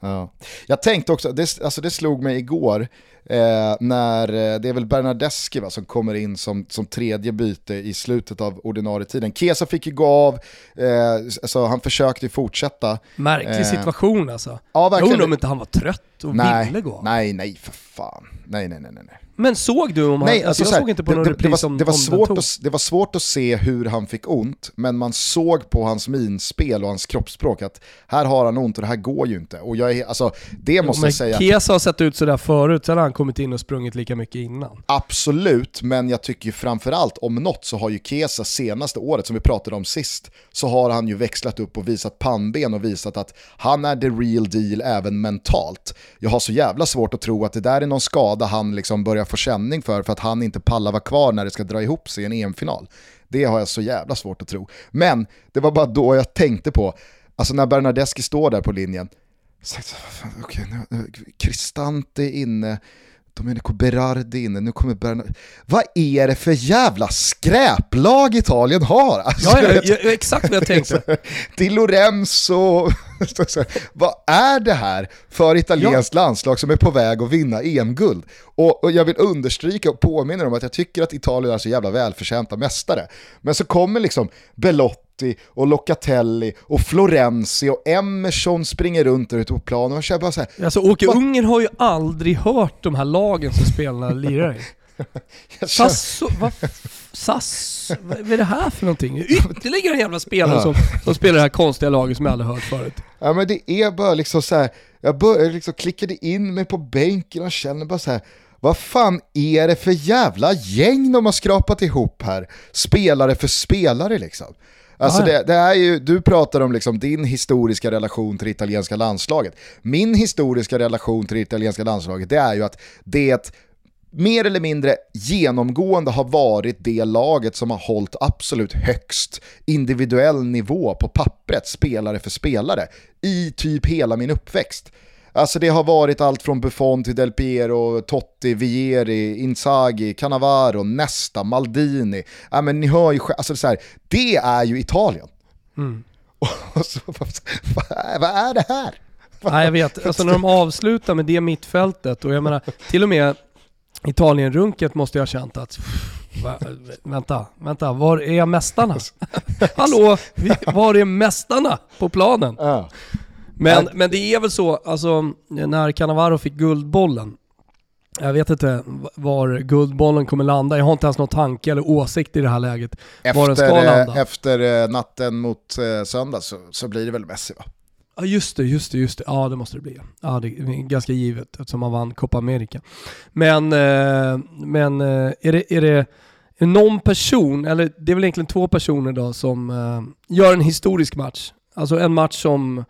Ja. Jag tänkte också, det, alltså det slog mig igår, eh, när eh, det är väl Bernardeschi va, som kommer in som, som tredje byte i slutet av ordinarie tiden. Kesa fick ju gå av, eh, alltså han försökte fortsätta. Märklig Eh, situation alltså. Ja, Jag verkligen. undrar om inte han var trött och nej, ville gå. nej, nej för fan. Nej, nej, nej, nej. Men såg du om han... Nej, alltså, alltså, jag såg inte på det, någon det, repris det, var, om, det, var om den svårt tog. att, det var svårt att se hur han fick ont, men man såg på hans minspel och hans kroppsspråk att här har han ont och det här går ju inte. Och jag är, alltså, det måste men jag säga, Chiesa har sett ut sådär förut, sen har han kommit in och sprungit lika mycket innan. absolut, men jag tycker ju framförallt om något så har ju Kesa senaste året, som vi pratade om sist, så har han ju växlat upp och visat pannben och visat att han är the real deal även mentalt. Jag har så jävla svårt att tro att det där är någon skada han liksom börjar få känning för, för att han inte pallar vara kvar när det ska dra ihop sig i en EM-final. Det har jag så jävla svårt att tro. Men det var bara då jag tänkte på, alltså när Bernardeschi står där på linjen, okej, nu- Kristante Cristante är inne, Domenico Berardi inne, nu kommer Bernard... Vad är det för jävla skräplag Italien har? Alltså, Ja, ja, ja, exakt vad jag tänkte. Di Lorenzo, vad är det här för italienskt landslag som är på väg att vinna EM-guld? Och, och jag vill understryka och påminna om att jag tycker att Italien är så jävla välförtjänta mästare. Men så kommer liksom Belotti och Locatelli och Florenzi och Emerson springer runt där ute på planen och jag känner bara så här, Alltså Åke Vad- Ungern har ju aldrig hört de här lagen som spelarna lirar i. Sasso, vad, Sass, vad vad är det här för någonting? Ytterligare en jävla spelare Ja. som, som spelar det här konstiga laget som jag aldrig hört förut. Ja men det är bara liksom så här, jag började liksom klickade in mig på bänken och känner bara så här, vad fan är det för jävla gäng de har skrapat ihop här? Spelare för spelare liksom. Alltså ja. det, det är ju, du pratar om liksom din historiska relation till det italienska landslaget. Min historiska relation till det italienska landslaget det är ju att det mer eller mindre genomgående har varit det laget som har hållit absolut högst individuell nivå på pappret, spelare för spelare, i typ hela min uppväxt. Alltså det har varit allt från Buffon till Del Piero, Totti, Vieri, Inzaghi, Cannavaro, Nesta, Maldini. Ja, men ni hör ju alltså så här, det är ju Italien. Mm. så, vad, vad är det här? Nej jag vet, alltså när de avslutar med det mittfältet och jag menar till och med Italien-runket måste jag ha känt att vänta, vänta, var är mästarna? Hallå, var är mästarna på planen? Men, men det är väl så, alltså när Cannavaro fick Guldbollen, jag vet inte var Guldbollen kommer landa, jag har inte ens någon tanke eller åsikt i det här läget. Efter, var den ska landa. efter eh, natten mot eh, söndag så, så blir det väl Messi va? Ja just det, just det, just det. Ja det måste det bli. Ja det är ganska givet eftersom han vann Copa America. Men, eh, men är, det, är det någon person, eller det är väl egentligen två personer då som gör en historisk match. Alltså en match som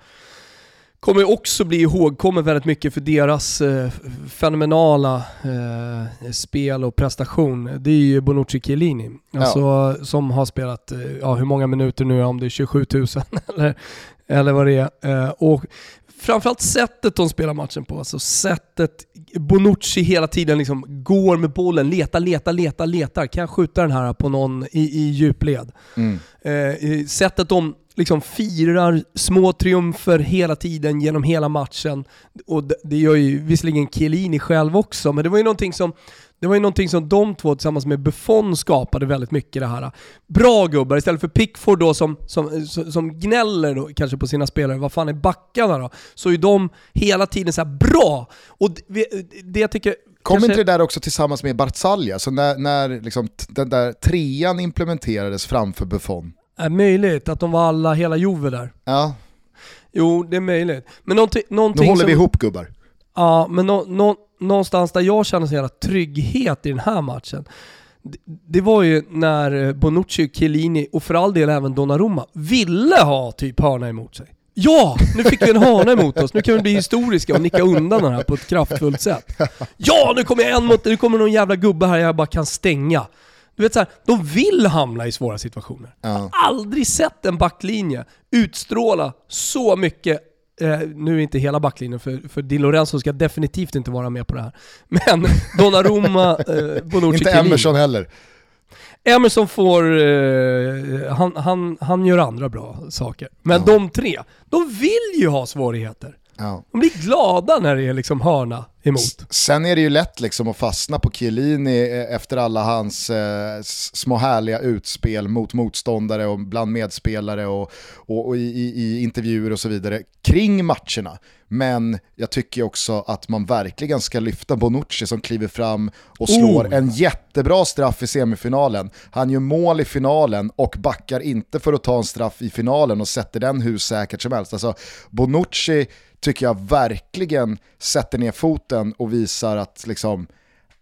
kommer också bli ihågkommen väldigt mycket för deras eh, fenomenala eh, spel och prestation. Det är ju Bonucci Chiellini, alltså, ja. som har spelat, eh, ja hur många minuter nu, om det är 27 000 eller, eller vad det är. Eh, och framförallt sättet de spelar matchen på, alltså sättet Bonucci hela tiden liksom går med bollen, letar, letar, letar, letar. Kan jag skjuta den här på någon i, i djupled? Mm. Eh, sättet de liksom firar små triumfer hela tiden genom hela matchen. Och det, det gör ju visserligen Chiellini själv också, men det var ju någonting som det var ju någonting som de två tillsammans med Buffon skapade väldigt mycket det här. Bra gubbar, istället för Pickford då som, som, som gnäller då, kanske på sina spelare, vad fan är backarna då? Så är de hela tiden så bra. Och det, det jag tycker Kom kanske... inte det där också tillsammans med Barzaglia? Så när, när liksom den där trean implementerades framför Buffon? Är möjligt att de var alla, hela Jove där. Ja. Jo, det är möjligt. Men någonting, någonting Nu håller som... vi ihop gubbar. Ja, men no, no, någonstans där jag känner så jävla trygghet i den här matchen, det, det var ju när Bonucci, Chiellini och för all del även Donnarumma ville ha typ hörna emot sig. Ja! Nu fick vi en hörna emot oss, nu kan vi bli historiska och nicka undan den här på ett kraftfullt sätt. Ja, nu kommer jag en mot, nu kommer någon jävla gubbe här jag bara kan stänga. Du vet såhär, de vill hamna i svåra situationer. Ja. Aldrig sett en backlinje utstråla så mycket Eh, nu är inte hela backlinjen, för, för Di Lorenzo ska definitivt inte vara med på det här. Men Donnarumma, eh, Bonucci, Inte Emerson heller. Emerson får, eh, han, han, han gör andra bra saker. Men ja. de tre, de vill ju ha svårigheter. Ja. De blir glada när det är liksom hörna emot. Sen är det ju lätt liksom att fastna på Chiellini eh, efter alla hans eh, små härliga utspel mot motståndare och bland medspelare och, och, och i, i, intervjuer och så vidare kring matcherna. Men jag tycker också att man verkligen ska lyfta Bonucci som kliver fram och slår oh. en jättebra straff i semifinalen. Han gör mål i finalen och backar inte för att ta en straff i finalen och sätter den hur säkert som helst. Alltså Bonucci tycker jag verkligen sätter ner foten och visar att liksom,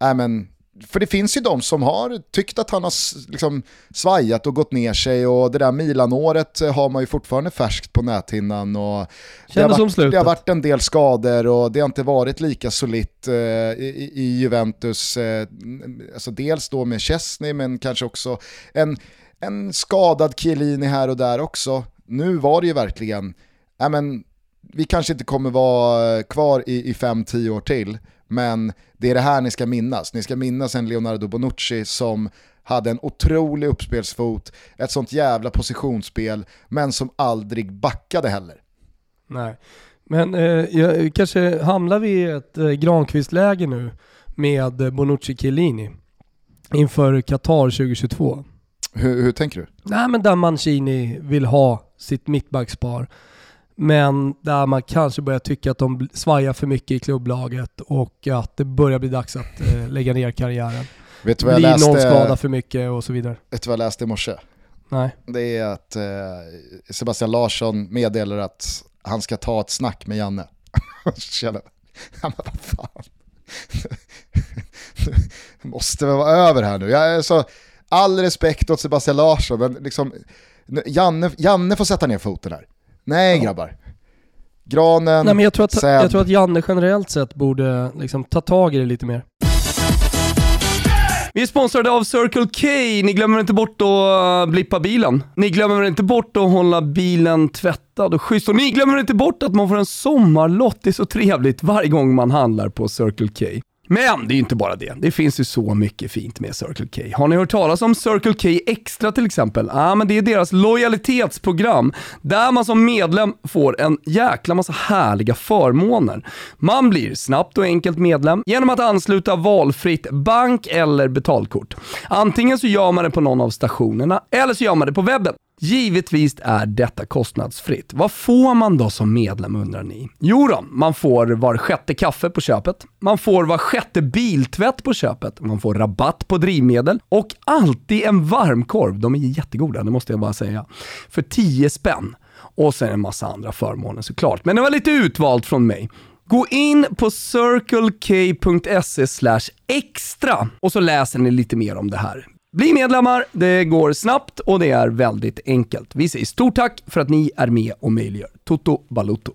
äh men, för det finns ju de som har tyckt att han har liksom svajat och gått ner sig och det där Milan-året har man ju fortfarande färskt på näthinnan. Och det, har varit, det har varit en del skador och det har inte varit lika solitt eh, i, i, Juventus. Eh, alltså dels då med Chesney men kanske också en, en skadad Chiellini här och där också. Nu var det ju verkligen, äh men, vi kanske inte kommer vara kvar i 5-10 år till, men det är det här ni ska minnas. Ni ska minnas en Leonardo Bonucci som hade en otrolig uppspelsfot, ett sånt jävla positionsspel, men som aldrig backade heller. Nej, men eh, kanske hamnar vi i ett eh, Granqvist-läge nu med Bonucci Chiellini inför Qatar 2022. Hur, hur, tänker du? Nej men där Mancini vill ha sitt mittbackspar. Men där man kanske börjar tycka att de svajar för mycket i klubblaget och att det börjar bli dags att eh, lägga ner karriären. Vet du vad jag Blir läste, någon skada för mycket och så vidare. Vet du vad jag läste i morse? Nej. Det är att eh, Sebastian Larsson meddelar att han ska ta ett snack med Janne. Känner, ja, men vad fan. det måste väl vara över här nu. Jag är så, all respekt åt Sebastian Larsson, men liksom, Janne, Janne får sätta ner foten här. Nej grabbar. Granen, Nej, men jag, tror att, jag tror att Janne generellt sett borde liksom ta tag i det lite mer. Vi är sponsrade av Circle K. Ni glömmer inte bort att blippa bilen. Ni glömmer inte bort att hålla bilen tvättad och schysst. Och ni glömmer inte bort att man får en sommarlott. Det är så trevligt varje gång man handlar på Circle K. Men det är ju inte bara det. Det finns ju så mycket fint med Circle K. Har ni hört talas om Circle K Extra till exempel? Ja, ah, men det är deras lojalitetsprogram där man som medlem får en jäkla massa härliga förmåner. Man blir snabbt och enkelt medlem genom att ansluta valfritt bank eller betalkort. Antingen så gör man det på någon av stationerna eller så gör man det på webben. Givetvis är detta kostnadsfritt. Vad får man då som medlem undrar ni? Jo då, man får var sjätte kaffe på köpet, man får var sjätte biltvätt på köpet, man får rabatt på drivmedel och alltid en varmkorv, de är jättegoda, det måste jag bara säga, för 10 spänn. Och sen en massa andra förmåner såklart, men det var lite utvalt från mig. Gå in på circlek.se extra och så läser ni lite mer om det här. Bli medlemmar, det går snabbt och det är väldigt enkelt. Vi säger stort tack för att ni är med och möjliggör Toto Balutto.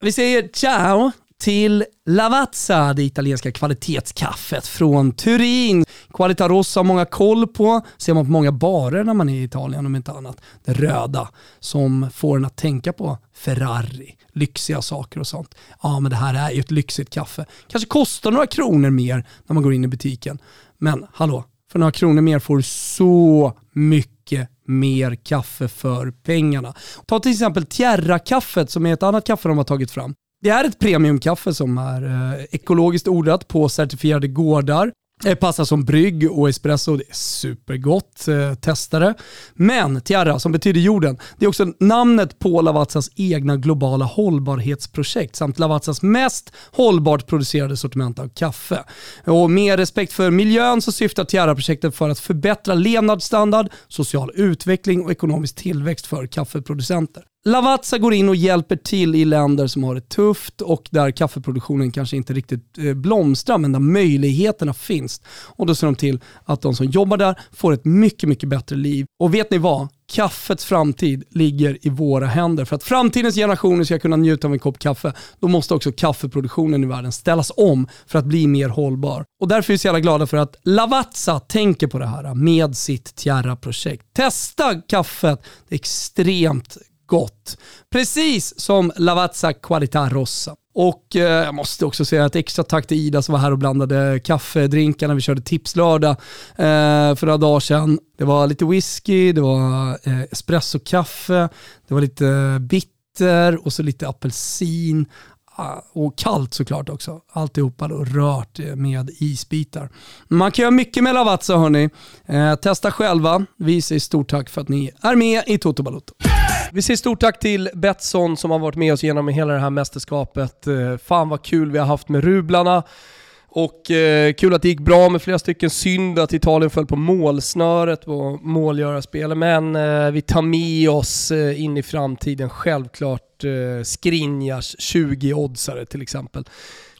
Vi säger ciao till Lavazza, det italienska kvalitetskaffet från Turin. Qualita Rossa har många koll på, ser man på många barer när man är i Italien om inte annat. Det röda som får en att tänka på Ferrari, lyxiga saker och sånt. Ja men det här är ju ett lyxigt kaffe. Kanske kostar några kronor mer när man går in i butiken. Men hallå, för några kronor mer får du så mycket mer kaffe för pengarna. Ta till exempel Tierra-kaffet som är ett annat kaffe de har tagit fram. Det är ett premiumkaffe som är eh, ekologiskt odlat på certifierade gårdar. Det passar som brygg och espresso, det är supergott. Eh, testa det. Men Tierra, som betyder jorden, det är också namnet på Lavazzas egna globala hållbarhetsprojekt samt Lavazzas mest hållbart producerade sortiment av kaffe. Och med respekt för miljön så syftar Tierra-projektet för att förbättra levnadsstandard, social utveckling och ekonomisk tillväxt för kaffeproducenter. Lavazza går in och hjälper till i länder som har det tufft och där kaffeproduktionen kanske inte riktigt eh, blomstrar men där möjligheterna finns. Och då ser de till att de som jobbar där får ett mycket, mycket bättre liv. Och vet ni vad? Kaffets framtid ligger i våra händer. För att framtidens generationer ska kunna njuta av en kopp kaffe, då måste också kaffeproduktionen i världen ställas om för att bli mer hållbar. Och därför är vi så jävla glada för att Lavazza tänker på det här med sitt Tierra-projekt. Testa kaffet, det är extremt gott. Precis som Lavazza Qualità Rossa. Och eh, jag måste också säga ett extra tack till Ida som var här och blandade kaffedrinkar när vi körde tipslördag eh, för några dagar sedan. Det var lite whisky, det var eh, espressokaffe, det var lite eh, bitter och så lite apelsin och kallt såklart också. Alltihopa då rört med isbitar. Man kan göra mycket med Lavazza hörni. Eh, testa själva. Vi säger stort tack för att ni är med i Toto Balotto. Vi säger stort tack till Betsson som har varit med oss genom hela det här mästerskapet. Eh, fan vad kul vi har haft med rublarna. Och eh, kul att det gick bra med flera stycken. Synd att Italien föll på målsnöret på målgörarspel. Men eh, vi tar med oss eh, in i framtiden självklart eh, Skriniars 20-oddsare till exempel.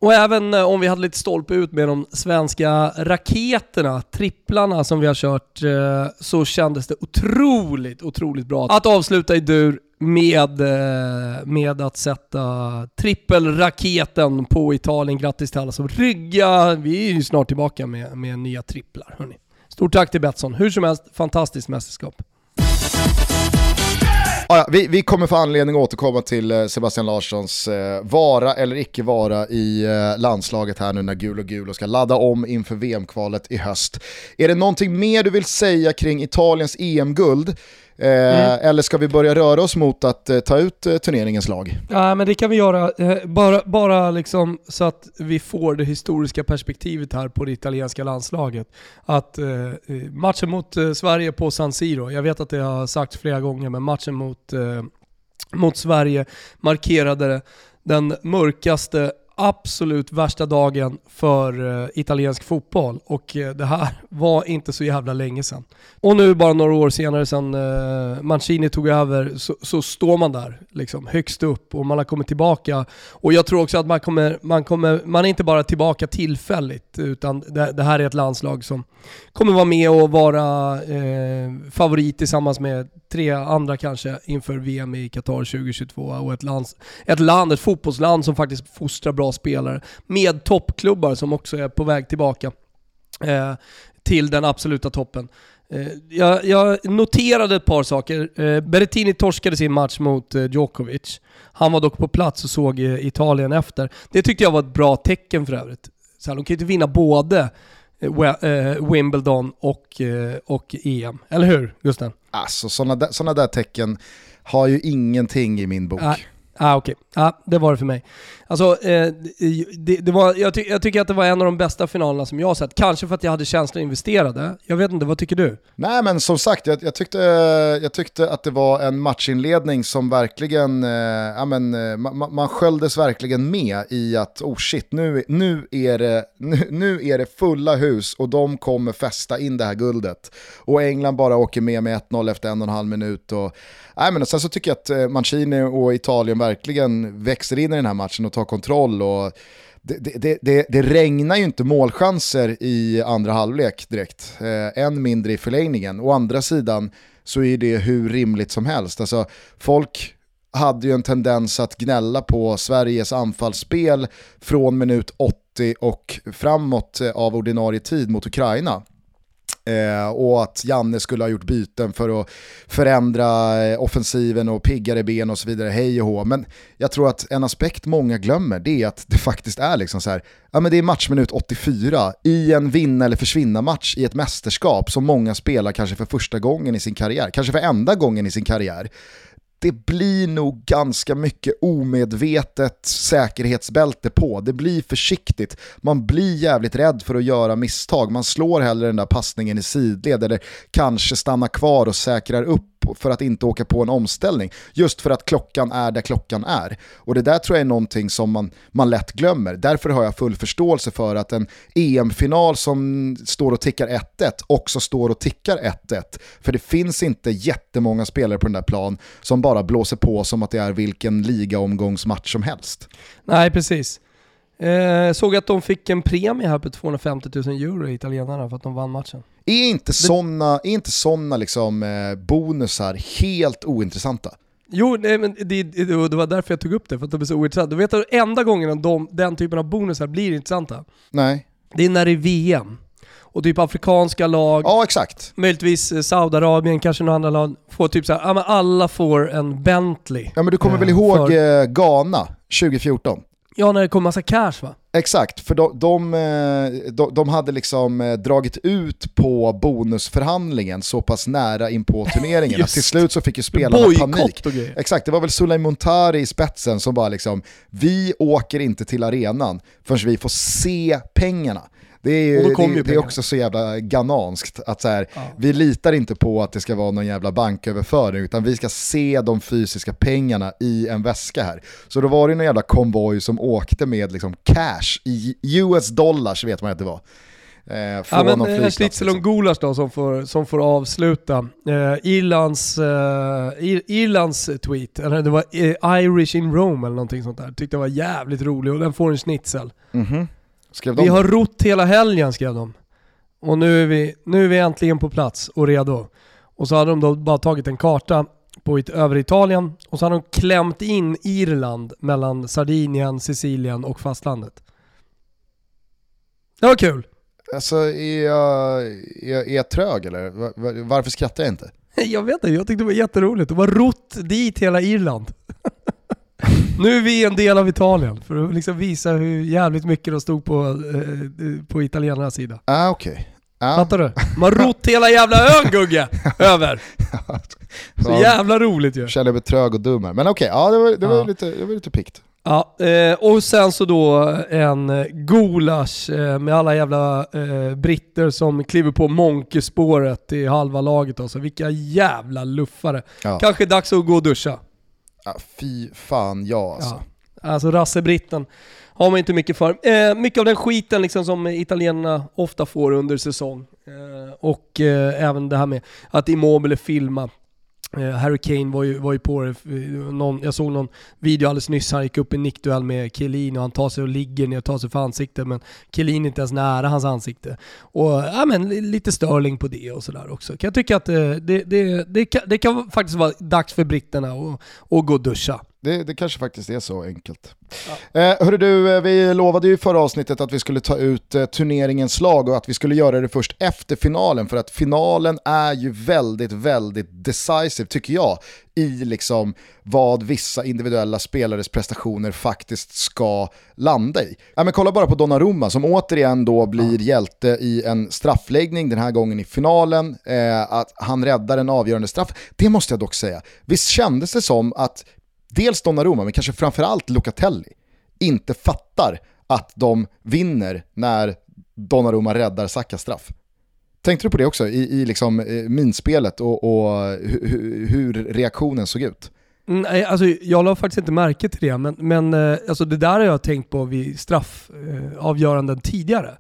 Och även eh, om vi hade lite stolpe ut med de svenska raketerna, tripplarna som vi har kört, eh, så kändes det otroligt, otroligt bra att avsluta i dur med, eh, med att sätta trippelraketen på Italien. Grattis till alla som rygga. Vi är ju snart tillbaka med, med nya tripplar. Hörrni. Stort tack till Betsson. Hur som helst, fantastiskt mästerskap. Ja, vi, vi kommer få anledning att återkomma till eh, Sebastian Larssons eh, vara eller icke vara i eh, landslaget här nu när gul och gul och ska ladda om inför VM-kvalet i höst. Är det någonting mer du vill säga kring Italiens EM-guld? Mm. Eller ska vi börja röra oss mot att eh, ta ut eh, turneringens lag? Ja, men det kan vi göra. bara bara liksom så att vi får det historiska perspektivet här på det italienska landslaget. Att matchen mot Sverige på San Siro, jag vet att det har sagts flera gånger, men matchen mot, mot Sverige markerade den mörkaste absolut värsta dagen för eh, italiensk fotboll och eh, det här var inte så jävla länge sedan. Och nu bara några år senare sedan eh, Mancini tog över så, så, står man där liksom högst upp och man har kommit tillbaka. Och jag tror också att man kommer, man kommer, man är inte bara tillbaka tillfälligt utan det, det här är ett landslag som kommer vara med och vara eh, favorit tillsammans med tre andra kanske inför VM i Qatar 2022 och ett lands, ett land, ett fotbollsland som faktiskt fostrar bra spelare med toppklubbar som också är på väg tillbaka. Eh, till den absoluta toppen. Eh, jag, jag, noterade ett par saker. Eh, Berrettini torskade sin match mot eh, Djokovic. Han var dock på plats och såg Italien efter. Det tyckte jag var ett bra tecken för övrigt. Så här, de kan ju inte vinna både Wimbledon och, och EM. Eller hur Gusten? Alltså sådana där, såna där tecken har ju ingenting i min bok. Ah, Okej, okay. Ja, det var det för mig. Alltså, eh, det, det, var, jag, ty jag, tycker att det var en av de bästa finalerna som jag har sett. Kanske för att jag hade känslor investerade. Jag vet inte, vad tycker du? Nej men som sagt, jag, jag tyckte, jag tyckte att det var en matchinledning som verkligen, eh, ja, men, eh, man, man sköljdes verkligen med i att oh shit, nu, nu, är det, nu, nu är det fulla hus och de kommer fästa in det här guldet. Och England bara åker med med 1-0 efter en och en halv minut. Och, nej, men, och sen så tycker jag att eh, Mancini och Italien verkligen växer in i den här matchen och tar kontroll. Och det, det, det, det regnar ju inte målchanser i andra halvlek direkt, eh, än mindre i förlängningen. Å andra sidan så är det hur rimligt som helst. Alltså, folk hade ju en tendens att gnälla på Sveriges anfallsspel från minut 80 och framåt eh, av ordinarie tid mot Ukraina. Eh, och att Janne skulle ha gjort byten för att förändra eh, offensiven och piggare ben och så vidare, hej och hå. Men jag tror att en aspekt många glömmer det är att det faktiskt är liksom så här, ja men det är matchminut 84 i en vinna eller försvinna match i ett mästerskap som många spelar kanske för första gången i sin karriär, kanske för enda gången i sin karriär det blir nog ganska mycket omedvetet säkerhetsbälte på. Det blir försiktigt. Man blir jävligt rädd för att göra misstag. Man slår hellre den där passningen i sidled eller kanske stannar kvar och säkrar upp för att inte åka på en omställning. Just för att klockan är där klockan är. Och det där tror jag är någonting som man, man lätt glömmer. Därför har jag full förståelse för att en EM-final som står och tickar 1-1 också står och tickar 1-1. För det finns inte jättemånga spelare på den där plan som bara blåser på som att det är vilken ligaomgångsmatch som helst. Nej, precis. Eh, såg att de fick en premie här på 250 000 euro italienarna för att de vann matchen. Är inte sådana såna liksom, eh, bonusar helt ointressanta? Jo, nej, men det, det, var därför jag tog upp det, för att de är så ointressanta. Du vet att enda gången de, den typen av bonusar blir intressanta? Nej. Det är när det är VM. Och typ afrikanska lag, ja, exakt. möjligtvis eh, Saudiarabien, kanske några andra lag, får typ såhär, ja men alla får en Bentley. Ja men du kommer väl ihåg för... Eh, Ghana 2014? Ja, när det kom massa cash va? Exakt, för de, de, eh, de, de, hade liksom eh, dragit ut på bonusförhandlingen så pass nära in på turneringen att till slut så fick ju spelarna panik. Exakt, det var väl Sulay Montari i spetsen som bara liksom, vi åker inte till arenan förrän vi får se pengarna. Det är, det, det är också så jävla gananskt att så här, ja. vi litar inte på att det ska vara någon jävla banköverföring utan vi ska se de fysiska pengarna i en väska här. Så då var det någon jävla konvoj som åkte med liksom cash i US dollars vet man att det var. Eh, ja, men eh, Schnitzel liksom. Gulas då som får, som får avsluta. Eh, Irlands, eh, Ir Irlands tweet, eller det var eh, Irish in Rome eller någonting sånt där. Tyckte det var jävligt rolig och den får en schnitzel. Mm -hmm. Skrev de? Vi har rott hela helgen skrev de. Och nu är, vi, nu är vi äntligen på plats och redo. Och så hade de då bara tagit en karta på it över Italien och så hade de klämt in Irland mellan Sardinien, Sicilien och fastlandet. Det var kul. Alltså är jag, är, är jag trög eller? Varför skrattar jag inte? Jag vet inte, jag tyckte det var jätteroligt. De har rott dit hela Irland. nu är vi en del av Italien, för att liksom visa hur jävligt mycket de stod på, eh, på italienarnas sida. Ah, okej. Okay. Ah. Fattar du? Man rott hela jävla ön Gugge, över. Så jävla roligt ju. Känner mig trög och dum här. Men okej, okay, ja, det var, det var ja. lite, det var lite pikt. Ja, eh, och sen så då en gulasch eh, med alla jävla eh, britter som kliver på monkespåret i halva laget. Alltså. Vilka jävla luffare. Ja. Kanske dags att gå och duscha. Ja, fy fan ja alltså. Ja. Alltså rassebritten har man inte mycket för. Eh, mycket av den skiten liksom som italienarna ofta får under säsong. Eh, och eh, även det här med att Immobile filma Eh, Harry Kane var ju, var ju på det, någon, jag såg någon video alldeles nyss, han gick upp i nickduell med Kelin och han tar sig och ligger ner och tar sig för ansiktet men Kelin är inte ens nära hans ansikte. Och ja men lite Sterling på det och sådär också. Kan jag tycka att det, det, det, det, kan, det kan faktiskt vara dags för britterna att gå och duscha. Det, det kanske faktiskt är så enkelt. Ja. Eh, hörru du, eh, vi lovade ju i förra avsnittet att vi skulle ta ut eh, turneringens lag och att vi skulle göra det först efter finalen för att finalen är ju väldigt, väldigt decisive tycker jag i liksom vad vissa individuella spelares prestationer faktiskt ska landa i. Ja, men kolla bara på Donnarumma som återigen då blir hjälte i en straffläggning, den här gången i finalen, eh, att han räddar en avgörande straff. Det måste jag dock säga, visst kändes det som att dels Donnarumma, men kanske framförallt Locatelli, inte fattar att de vinner när Donnarumma räddar Sakas straff. Tänkte du på det också i, i liksom, eh, minspelet och, och hur, hur reaktionen såg ut? Mm, nej, alltså, jag la faktiskt inte märke till det, men, men eh, alltså, det där har jag tänkt på vid straffavgöranden eh, tidigare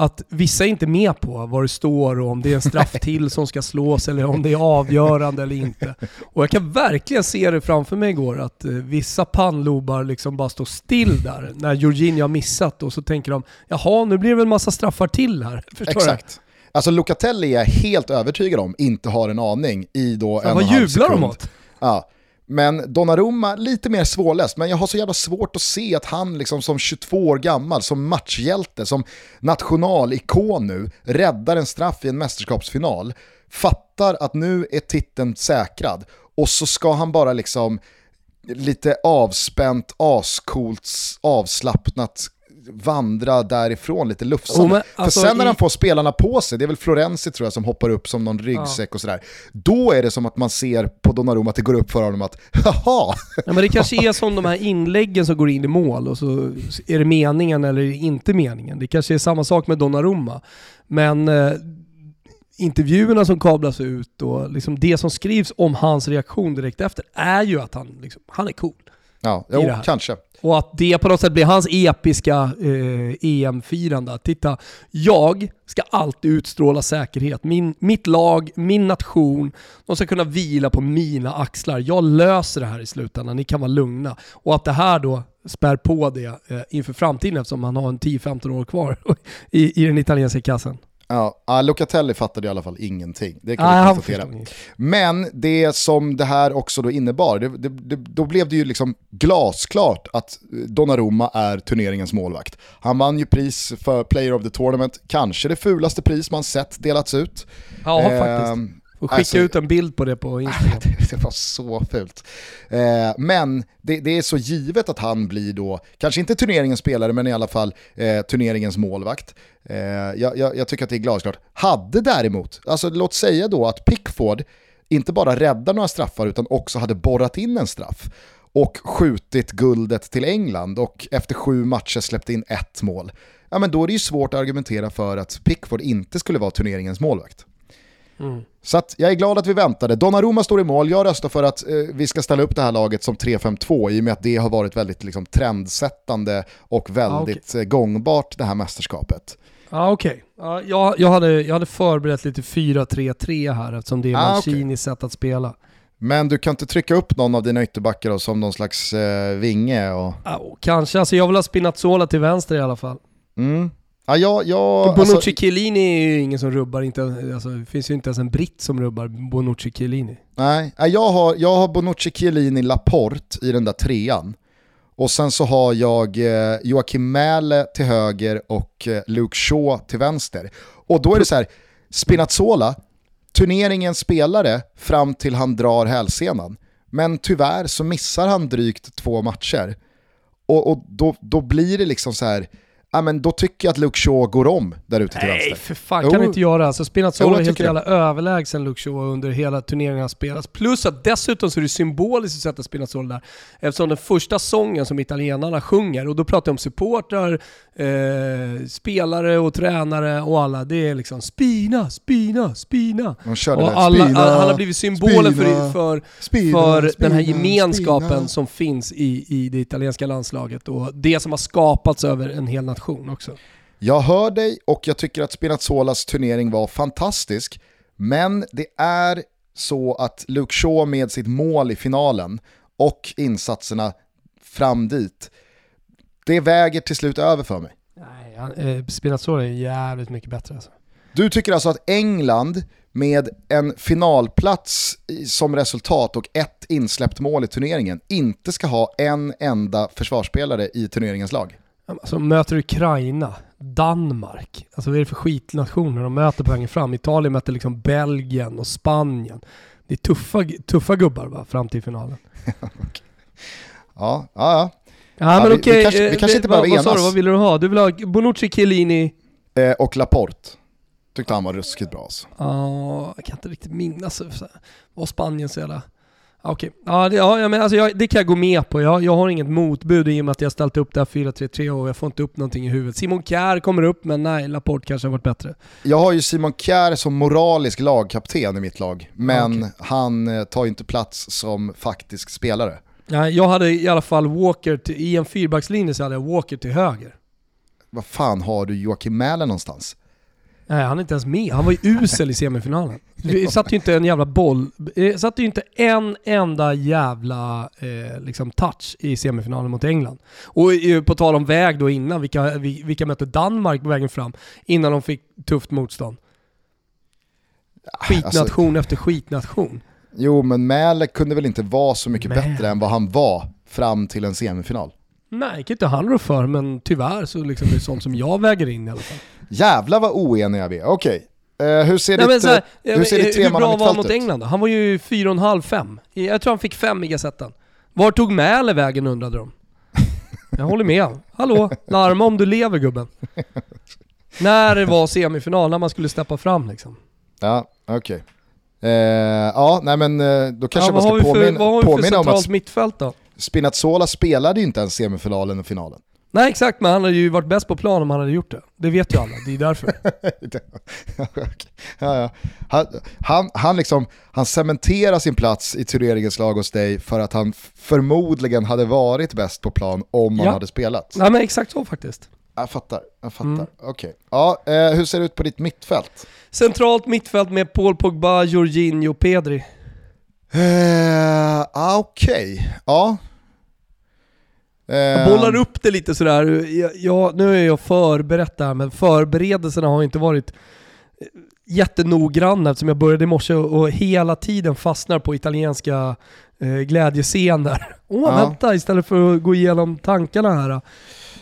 att vissa är inte med på vad det står och om det är en straff till som ska slås eller om det är avgörande eller inte. Och jag kan verkligen se det framför mig igår att eh, vissa pannlobar liksom bara står still där när Jorginho har missat och så tänker de jaha nu blir det väl en massa straffar till här. Förstår Exakt. Du? Alltså Locatelli är jag helt övertygad om inte har en aning i då så en och en halv sekund. Vad jublar de åt? Ja. Men Donnarumma, lite mer svårläst, men jag har så jävla svårt att se att han liksom som 22 år gammal, som matchhjälte, som nationalikon nu, räddar en straff i en mästerskapsfinal, fattar att nu är titeln säkrad och så ska han bara liksom lite avspänt, ascoolt, avslappnat vandra därifrån lite lufsande. Oh, alltså, För sen när han får spelarna på sig, det är väl Florenzi tror jag som hoppar upp som någon ryggsäck ja. och sådär, då är det som att man ser på Donnarumma att det går upp för honom att haha! Ja, men det kanske är som de här inläggen som går in i mål och så är det meningen eller inte meningen. Det kanske är samma sak med Donnarumma. Men eh, intervjuerna som kablas ut och liksom det som skrivs om hans reaktion direkt efter är ju att han, liksom, han är cool. Ja, jo, kanske. Och att det på något sätt blir hans episka eh, EM-firande. Titta, jag ska alltid utstråla säkerhet. Min, mitt lag, min nation, de ska kunna vila på mina axlar. Jag löser det här i slutändan, ni kan vara lugna. Och att det här då spär på det eh, inför framtiden eftersom han har en 10-15 år kvar i, i den italienska kassan. Ja, Locatelli fattade i alla fall ingenting. Det kan Nej, vi konstatera. Men det som det här också då innebar, det, det, det, då blev det ju liksom glasklart att Donnarumma är turneringens målvakt. Han vann ju pris för Player of the Tournament, kanske det fulaste pris man sett delats ut. Ja, eh, faktiskt. Och skicka alltså, ut en bild på det på Instagram. det, var så fult. Eh, men det, det, är så givet att han blir då, kanske inte turneringens spelare, men i alla fall eh, turneringens målvakt. Eh, jag, jag, jag, tycker att det är glasklart. Hade däremot, alltså låt säga då att Pickford inte bara räddar några straffar utan också hade borrat in en straff och skjutit guldet till England och efter sju matcher släppt in ett mål. Ja men då är det ju svårt att argumentera för att Pickford inte skulle vara turneringens målvakt. Mm. Så att jag är glad att vi väntade. Donnarumma står i mål, jag röstar för att eh, vi ska ställa upp det här laget som 3-5-2 i och med att det har varit väldigt liksom, trendsättande och väldigt ah, okay. gångbart det här mästerskapet. Ja ah, okej. Okay. Ah, jag, jag, hade, jag hade förberett lite 4-3-3 här eftersom det är ah, Mancinis okay. sätt att spela. Men du kan inte trycka upp någon av dina ytterbackar som någon slags eh, vinge? Och... Ah, kanske, alltså jag vill ha Spinazzola till vänster i alla fall. Mm. Ja, jag, jag, Bonucci alltså, Chiellini är ju ingen som rubbar, inte, alltså, det finns ju inte ens en britt som rubbar Bonucci Chiellini. Nej, jag har, jag har Bonucci Chiellini Laporte i den där trean. Och sen så har jag eh, Joakim Mäle till höger och eh, Luke Shaw till vänster. Och då är det så här, Spinazzola, turneringens spelare fram till han drar hälsenan. Men tyvärr så missar han drygt två matcher. Och, och då, då blir det liksom så här ja, men då tycker jag att Luke Shaw går om där ute till Nej, vänster. Nej för fan kan du inte göra. Alltså Spinazzola är helt jävla överlägsen Luke Shaw under hela turneringen har spelats. Plus att dessutom så är det symboliskt att sätta Spinazzola där. Eftersom den första sången som italienarna sjunger, och då pratar jag om supportrar, eh, spelare och tränare och alla, det är liksom Spina, Spina, Spina. och alla, spina, alla har blivit symboler för, för, spina, för spina, den här gemenskapen som finns i, i det italienska landslaget och det som har skapats över en hel nation nation också. Jag hör dig och jag tycker att Spinazzolas turnering var fantastisk. Men det är så att Luke Shaw med sitt mål i finalen och insatserna fram dit, det väger till slut över för mig. Nej, eh, Spinazzola är jävligt mycket bättre alltså. Du tycker alltså att England med en finalplats som resultat och ett insläppt mål i turneringen inte ska ha en enda försvarsspelare i turneringens lag? Alltså möter Ukraina, Danmark, alltså vad är det för skitnationer de möter på vägen fram? Italien möter liksom Belgien och Spanien. Det är tuffa, tuffa gubbar va, fram till finalen. ja, ja, ja. Ja, men vi, okej. vi kanske, vi eh, kanske inte behöver vad sa enas. du, vad vill du ha? Du vill ha Bonucci, Chiellini? Eh, och Laporte. Tyckte han var ruskigt bra alltså. Ja, jag kan inte riktigt minnas. Var Spanien så jävla... Ja, Okej, ja, det, ja, men alltså jag, det kan jag gå med på. Jag, jag har inget motbud i och med att jag ställt upp det här 4-3-3 och jag får inte upp någonting i huvudet. Simon Kjär kommer upp, men nej, Laporte kanske har varit bättre. Jag har ju Simon Kjär som moralisk lagkapten i mitt lag, men okej. han eh, tar ju inte plats som faktisk spelare. Nej, jag hade i alla fall Walker, till, i en fyrbackslinje så hade jag Walker till höger. Vad fan har du Joakim Mähler någonstans? Nej, han är inte ens med. Han var ju usel i semifinalen. Vi satte ju inte en jävla boll, eh, satte ju inte en enda jävla eh, liksom touch i semifinalen mot England. Och eh, på tal om väg då innan, vilka, vi- vilka mötte Danmark på vägen fram innan de fick tufft motstånd? Skitnation efter skitnation. Jo, men Mähler kunde väl inte vara så mycket Mähler. bättre än vad han var fram till en semifinal. Nej, inte han rå för, men tyvärr så liksom är det sånt som jag väger in i alla fall. Jävlar vad oeniga vi är. Okej, eh, hur ser Nej, ditt, här, eh, hur ser ditt hur bra var han mot ut? England då? Han var ju 4,5-5. Jag tror han fick 5 i Gazetten. Var tog Mäle vägen undrade de. Jag håller med. Hallå, larma om du lever gubben. När det var semifinal, när man skulle steppa fram liksom. Ja, okej. Eh, ja, nej men eh, då kanske ja, vad man ska för, påminna, vad har vi för påminna om centralt att mittfält då? Spinazzola spelade ju inte ens semifinalen och finalen. Nej exakt, men han hade ju varit bäst på plan om han hade gjort det. Det vet ju alla, det är därför. ja, ja. Han, han, han, liksom, han cementerar sin plats i turneringens lag hos dig för att han förmodligen hade varit bäst på plan om han Ja. hade spelat. Nej men exakt så faktiskt. Jag fattar, jag fattar. Mm. Okej. Ja, eh, hur ser det ut på ditt mittfält? Centralt mittfält med Paul Pogba, Jorginho, Pedri. Ah, Okej, ja. Jag Eh, bollar upp det lite sådär. Jag, jag, nu är jag förberett där, men förberedelserna har inte varit eh, jättenoggranna eftersom jag började i morse och, hela tiden fastnar på italienska eh, glädjescener. Åh Ja. vänta, istället för att gå igenom tankarna här.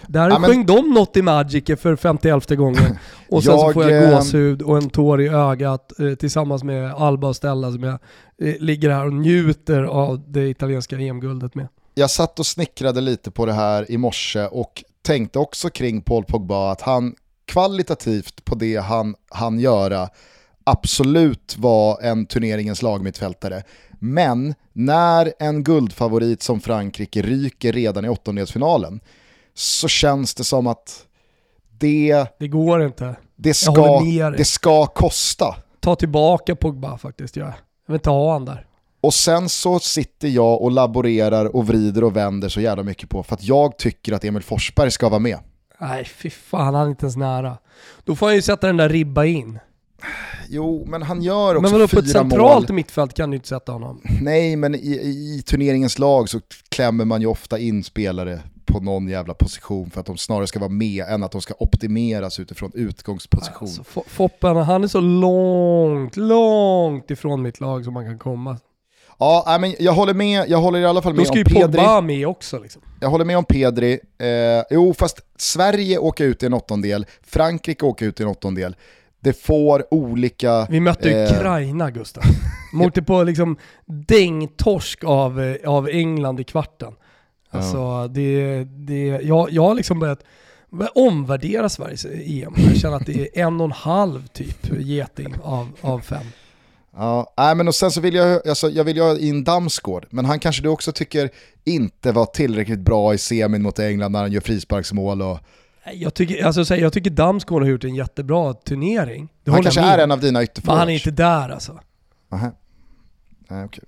Där Ja, men- sjöng de något i Magic för 51 gången. Och sen så Jag, får jag eh, gåshud och en tår i ögat eh, tillsammans med Alba och Stella som jag eh, ligger här och njuter av det italienska EM-guldet med. jag satt och snickrade lite på det här i morse och tänkte också kring Paul Pogba att han kvalitativt på det han han göra absolut var en turneringens lagmittfältare. Men när en guldfavorit som Frankrike ryker redan i åttondelsfinalen så känns det som att det, Det går inte. det, ska, det ska kosta. ta tillbaka Pogba faktiskt. Jag, vill inte ha han där. Och sen så sitter jag och laborerar och vrider och vänder så jävla mycket på för att jag tycker att Emil Forsberg ska vara med. Nej fy fan, han är inte ens nära. Då får han ju sätta den där ribba in. Jo, men han gör också Men vadå, på ett fyra centralt mål. mittfält kan du inte sätta honom. Nej, men i, i turneringens lag så klämmer man ju ofta in spelare på någon jävla position för att de snarare ska vara med än att de ska optimeras utifrån utgångsposition. Alltså, Fo- Foppen, han är så långt, långt ifrån mitt lag som man kan komma. Ja, men jag håller med, jag håller i alla fall Då med ska om ju Pedri. Pogba med också liksom. Jag håller med om Pedri. Eh, jo, fast Sverige åker ut i en åttondel, Frankrike åker ut i en åttondel. Det får olika... Vi mötte Eh. Ukraina Gustav. Mot på liksom dängtorsk av, eh, av England i kvarten. Alltså det, det, jag, jag har liksom börjat omvärdera Sveriges EM. Jag känner att det är en och en halv typ geting av, av fem. Ja, nej, men och sen så vill jag, alltså, jag vill ha in Damsgård, men han kanske du också tycker inte var tillräckligt bra i semin mot England när han gör frisparksmål och Jag tycker, alltså, jag tycker Damsgaard har gjort en jättebra turnering. Det han kanske är en av dina Men ytterforwards. han är inte där alltså. Aha. Nej, okej.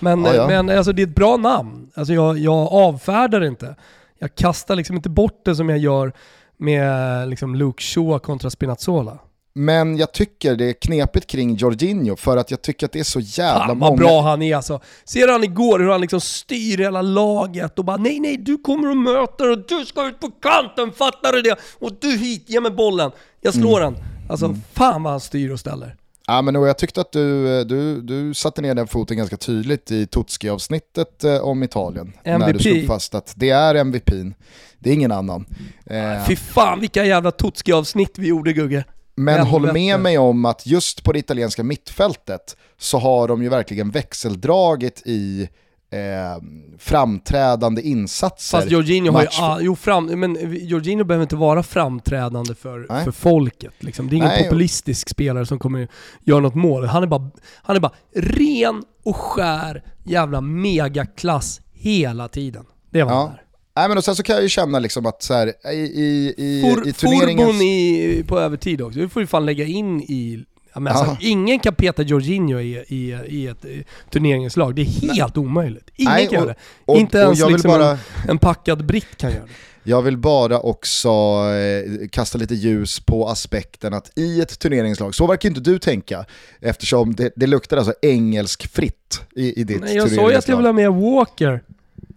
Men, Ja, ja. men alltså, det är ett bra namn. Alltså, jag, jag avfärdar inte. Jag kastar liksom inte bort det som jag gör med liksom, Luke Shaw kontra Spinazzola. Men jag tycker det är knepigt kring Jorginho för att jag tycker att det är så jävla Fan många... vad bra han är alltså. Ser han igår hur han liksom styr hela laget och bara nej nej du kommer att möta och du ska ut på kanten, fattar du det? Och du hit, ge mig bollen. Jag slår Mm. han. Alltså fan vad han styr och ställer. Ja, men jag tyckte att du, du, du satte ner den foten ganska tydligt i Totski-avsnittet eh, om Italien. När du MVP. slog fast att det är MVP'n, det är ingen annan. Eh, Fy fan vilka jävla Totski-avsnitt vi gjorde Gugge. men helvete. håll med mig om att just på det italienska mittfältet så har de ju verkligen växeldragit i eh, framträdande insatser. Fast Jorginho har ju, ah, jo fram, men Jorginho behöver inte vara framträdande för, Nej. för folket. Liksom. Det är ingen Nej, populistisk spelare som kommer göra något mål. Han är, bara, han är bara ren och skär jävla megaklass hela tiden. Det var Ja. han där. Nej, men och sen så kan jag ju känna liksom att så här, i, i, i, For, i turneringens... Forbon i, på övertid också. Det får ju fan lägga in i... Men alltså. Ingen kan peta Jorginho i, i, i ett eh, turneringslag. Det är helt omöjligt. Ingen Nej, kan och- göra det. och- Inte och ens jag liksom bara- en, en packad britt kan göra det. Jag vill bara också eh, kasta lite ljus på aspekten att i ett turneringslag, så verkar inte du tänka, eftersom det, det luktar alltså engelsk-fritt i, i ditt Nej, jag sa ju turneringslag. att jag vill ha med Walker.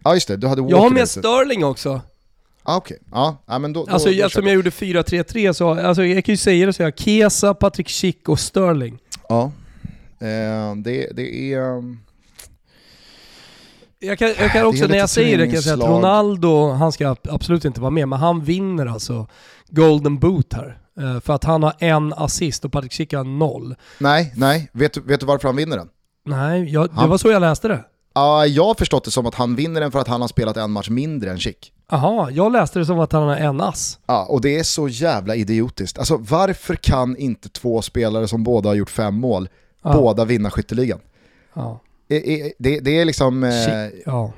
Ja just det, du hade Jag har Walker med. Sterling också. Ah, Okej, ja, ja men då... då, Alltså då köper jag gjorde 4-3-3 så, alltså jag kan ju säga det så jag Kesa, Patrick Schick och Sterling. Ja, eh, det, det är... um, Jag kan, jag kan också, är när jag säger det kan jag säga att. Ronaldo, han ska absolut inte vara med, men han vinner alltså Golden Boot här. Eh, För att han har en assist och Patrick Schick har noll. Nej, nej, vet, du- vet du varför han vinner den? Nej, jag, det Han- var så jag läste det. Ja, jag har förstått det som att han vinner den för att han har spelat en match mindre än Chic. Jaha, jag läste det som att han har en ass. Ja, och det är så jävla idiotiskt. Alltså varför kan inte två spelare som båda har gjort fem mål, Ja. båda vinna skytteligan? Ja. Eh, Det, det är liksom... eh, Schick, ja.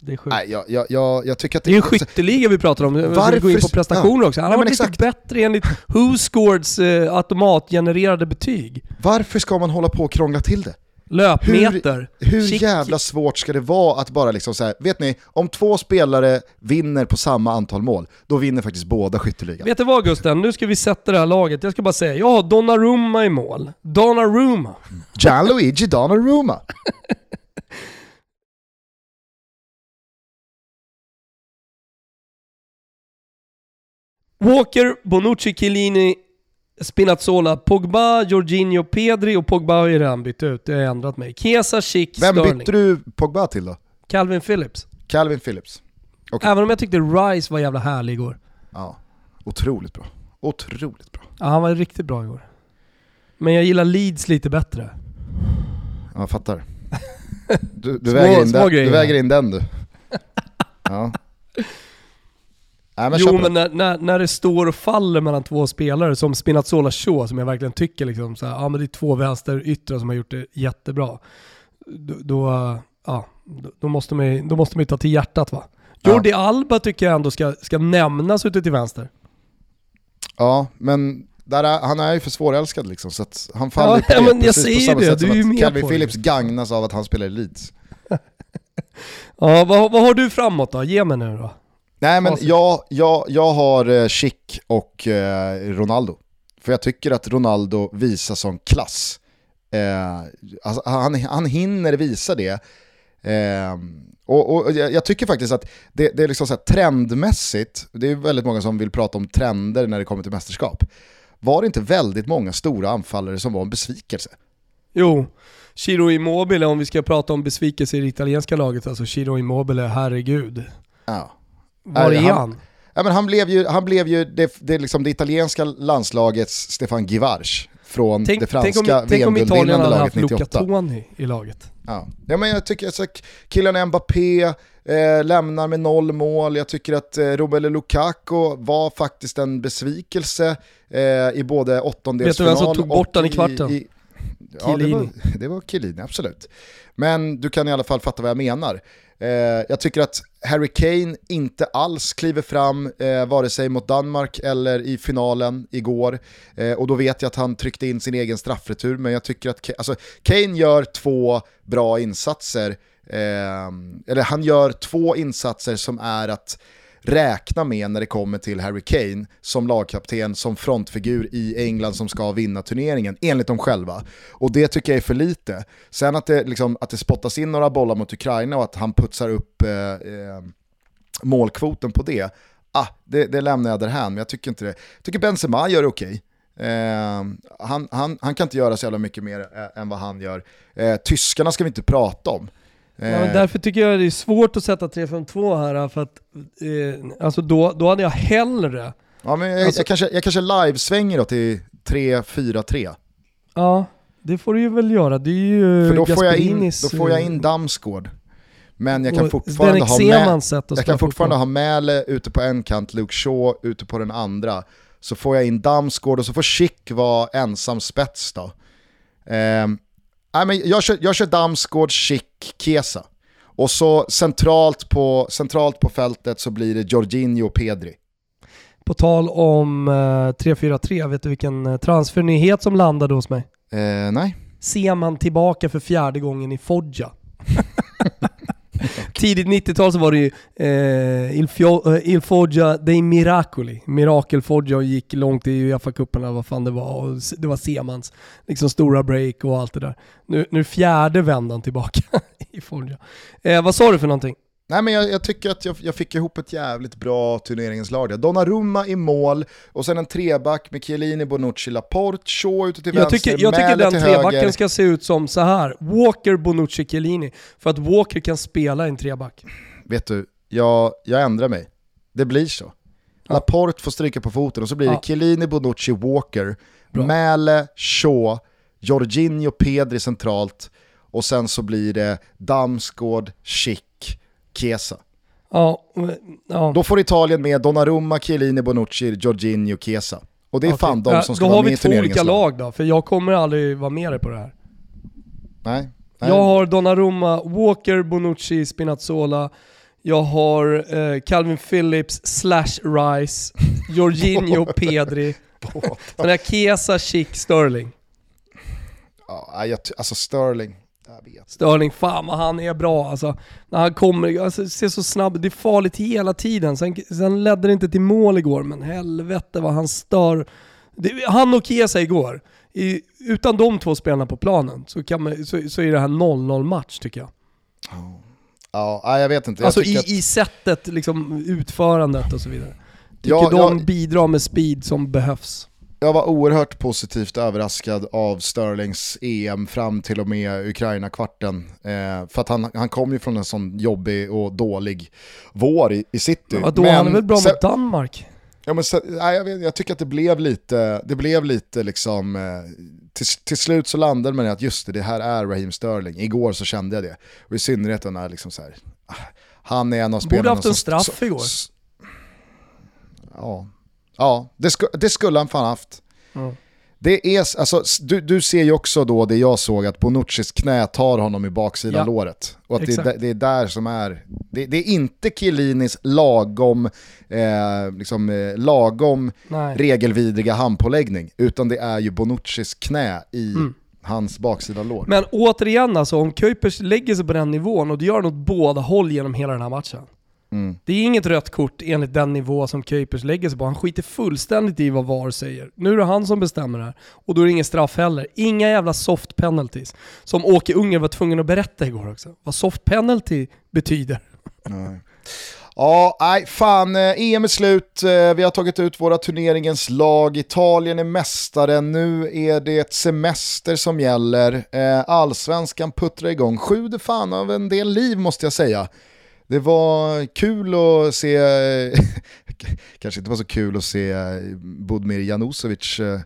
Det är sjukt. Nej, jag, jag, jag, jag tycker att Det är ju en skytteliga vi pratar om, Varför? Vi går in på prestationer också. Han har men varit lite exakt. bättre enligt Who Scoreds eh, automatgenererade betyg. Varför ska man hålla på och krångla till det? Löpmeter. Hur Chic- jävla svårt ska det vara att bara liksom så här, vet ni, om två spelare vinner på samma antal mål, då vinner faktiskt båda skytteligan. Vet du vad Gusten? Nu ska vi sätta det här laget. Jag ska bara säga, jag har Donnarumma i mål. Donnarumma. Gianluigi Donnarumma. Walker, Bonucci, Chiellini, Spinazzola, Pogba, Jorginho, Pedri och Pogba har ju redan bytt ut. Det har jag ändrat mig. Kesa, Schick, Vem Sterling. bytte du Pogba till då? Calvin Phillips. Calvin Phillips. Okej. Även om jag tyckte Rice var jävla härlig igår. Ja, otroligt bra. Otroligt bra. Ja, han var riktigt bra igår. Men jag gillar Leeds lite bättre. Ja, Jag fattar. Du, du, Små- väger, in den, du väger in den du. Ja. Nej, jo på men när, när, när det står och faller mellan två spelare som Spinazzola Shaw som jag verkligen tycker liksom så här, ja men det är två vänsteryttrar som har gjort det jättebra. Då, då, ja, då, måste man, då måste man ju ta till hjärtat va. Ja. Jordi Alba tycker jag ändå ska, ska nämnas ute till vänster. Ja, men där är, han är ju för svårälskad liksom, så att han faller Ja, på ja, det men jag precis på säger samma det, sätt du är ju med Calvin på det. Phillips gagnas av att han spelar i Leeds. Ja, vad, vad har du framåt då? Ge mig nu då. Nej men jag, jag, jag har eh, Schick och eh, Ronaldo. För jag tycker att Ronaldo visar sån klass. Eh, alltså, han, han hinner visa det. Eh, och, och jag, jag tycker faktiskt att det, det är liksom så trendmässigt, det är väldigt många som vill prata om trender när det kommer till mästerskap. Var det inte väldigt många stora anfallare som var en besvikelse? Jo, Ciro Immobile, om vi ska prata om besvikelse i det italienska laget, alltså Ciro Immobile, herregud. Ja. Var är han- han? Ja, men han blev ju, han blev ju det, det, liksom det italienska landslagets Stefan Givars från Tänk, det franska om, tänk om Italien VM-guldvinnande hade laget haft Luca 98. Toni i laget. Ja. ja, men jag tycker att killen Mbappé eh, lämnar med noll mål. Jag tycker att eh, Romelu Lukaku var faktiskt en besvikelse eh, i både åttondelsfinal Vet du vem som tog bort den i kvarten? ja, det var, det var Chiellini, absolut. Men du kan i alla fall fatta vad jag menar. Eh, jag tycker att Harry Kane inte alls kliver fram eh, vare sig mot Danmark eller i finalen igår. Eh, och då vet jag att han tryckte in sin egen straffretur, men jag tycker att Kane, alltså, Kane gör två bra insatser. Eh, eller han gör två insatser som är att räkna med när det kommer till Harry Kane som lagkapten, som frontfigur i England som ska vinna turneringen, enligt dem själva. Och det tycker jag är för lite. Sen att det, liksom, att det spottas in några bollar mot Ukraina och att han putsar upp eh, eh, målkvoten på det, ah, det, det lämnar jag därhän, men jag tycker inte det. Jag tycker Benzema gör det okej. Eh, han, han, han kan inte göra så jävla mycket mer eh, än vad han gör. Eh, tyskarna ska vi inte prata om. Ja, men därför tycker jag det är svårt att sätta 3-5-2 här, för att eh, alltså då, då hade jag hellre... Ja, men jag, alltså, jag kanske, jag kanske live-svänger då till 3-4-3. Ja, det får du ju väl göra. Det är ju För då får, jag in, då får jag in Damsgård. Men jag kan fortfarande, ha, med, jag kan fortfarande ha Mäle ute på en kant, Luke Shaw ute på den andra. Så får jag in Damsgård och så får Schick vara ensam spets då. Eh, nej, men jag, kör, jag kör Damsgård, Schick, Kesa. Och så centralt på, centralt på fältet så blir det Jorginho och Pedri. På tal om eh, 3-4-3, vet du vilken eh, transfernyhet som landade hos mig? Eh, nej. Ser man tillbaka för fjärde gången i Foggia. Tidigt 90-tal så var det ju eh, Il, Fio, eh, Il Foggia dei Miracoli, Mirakel Foggia och gick långt i Uefa-cupen eller vad fan det var. Och det var Semans liksom stora break och allt det där. Nu, nu fjärde vändan tillbaka i Foggia. Eh, vad sa du för någonting? Nej men jag, jag tycker att jag, jag, fick ihop ett jävligt bra turneringslag. Donnarumma i mål och sen en treback med Chiellini, Bonucci, Laporte, Shaw ute till jag vänster, tycker, Jag tycker den trebacken höger. ska se ut som så här. Walker, Bonucci, Chiellini. För att Walker kan spela en treback. Vet du, jag, jag ändrar mig. Det blir så. Ja. Laporte får stryka på foten och så blir ja. det Chiellini, Bonucci, Walker, Bra. Mäle, Shaw, Jorginho, Pedri centralt och sen så blir det Damsgård, Schick, Chiesa. Ja, ja. Då får Italien med Donnarumma, Chiellini, Bonucci, Jorginho, Chiesa. Och det är okay. fan de som ska vara med i Då har vi två olika lag då, för jag kommer aldrig vara med dig på det här. Nej. nej. Jag har Donnarumma, Walker, Bonucci, Spinazzola. Jag har eh, Calvin Phillips slash Rice, Jorginho, Pedri. Sen har jag Chiesa, Chic, Sterling. Ja, jag, alltså Sterling. Sterling, fan vad han är bra alltså. När han kommer, alltså, ser så snabb det är farligt hela tiden. Sen, sen ledde det inte till mål igår, men helvete vad han stör. Det, han och Kesa igår, i, utan de två spelarna på planen så, kan man, så, så är det här 0-0 match tycker jag. Ja, jag vet inte. Jag alltså i, att... i sättet, liksom utförandet och så vidare. Tycker ja, de ja, bidrar med speed som behövs jag var oerhört positivt överraskad av Sterlings EM fram till och med Ukraina-kvarten. Eh, för att han, han kom ju från en sån jobbig och dålig vår i, i city. Men vadå, han är väl bra mot Danmark? Ja, men, nej, jag, vet, jag, tycker att det blev lite, det blev lite liksom, eh, till, till slut så landade man i att just det, det här är Raheem Sterling. Igår så kände jag det. Och i synnerhet när liksom så här, ah, han är en av spelarna Borde haft en straff så, igår. Ja, Ja, det, sku, det skulle han fan haft. Mm. Det är, alltså, du, du ser ju också då det jag såg, att Bonuccis knä tar honom i baksidan ja. låret. Och att det, det, är där som är, det, det är inte Chiellinis lagom, eh, liksom, eh, lagom regelvidriga handpåläggning, utan det är ju Bonuccis knä i mm. hans baksida lår. Men återigen alltså, om Kuipers lägger sig på den nivån, och det gör åt båda håll genom hela den här matchen, Mm. Det är inget rött kort enligt den nivå som Kuipers lägger sig på. Han skiter fullständigt i vad VAR säger. Nu är det han som bestämmer det här. Och då är det ingen straff heller. Inga jävla soft penalties. Som Åke Unger var tvungen att berätta igår också. Vad soft penalty betyder. Nej. Ja, nej fan, EM eh, är slut, eh, vi har tagit ut våra turneringens lag, Italien är mästare, nu är det semester som gäller, eh, allsvenskan puttrar igång, sjuder fan av en del liv måste jag säga. Det var kul att se, kanske inte var så kul att se Budmir Janosevic eh,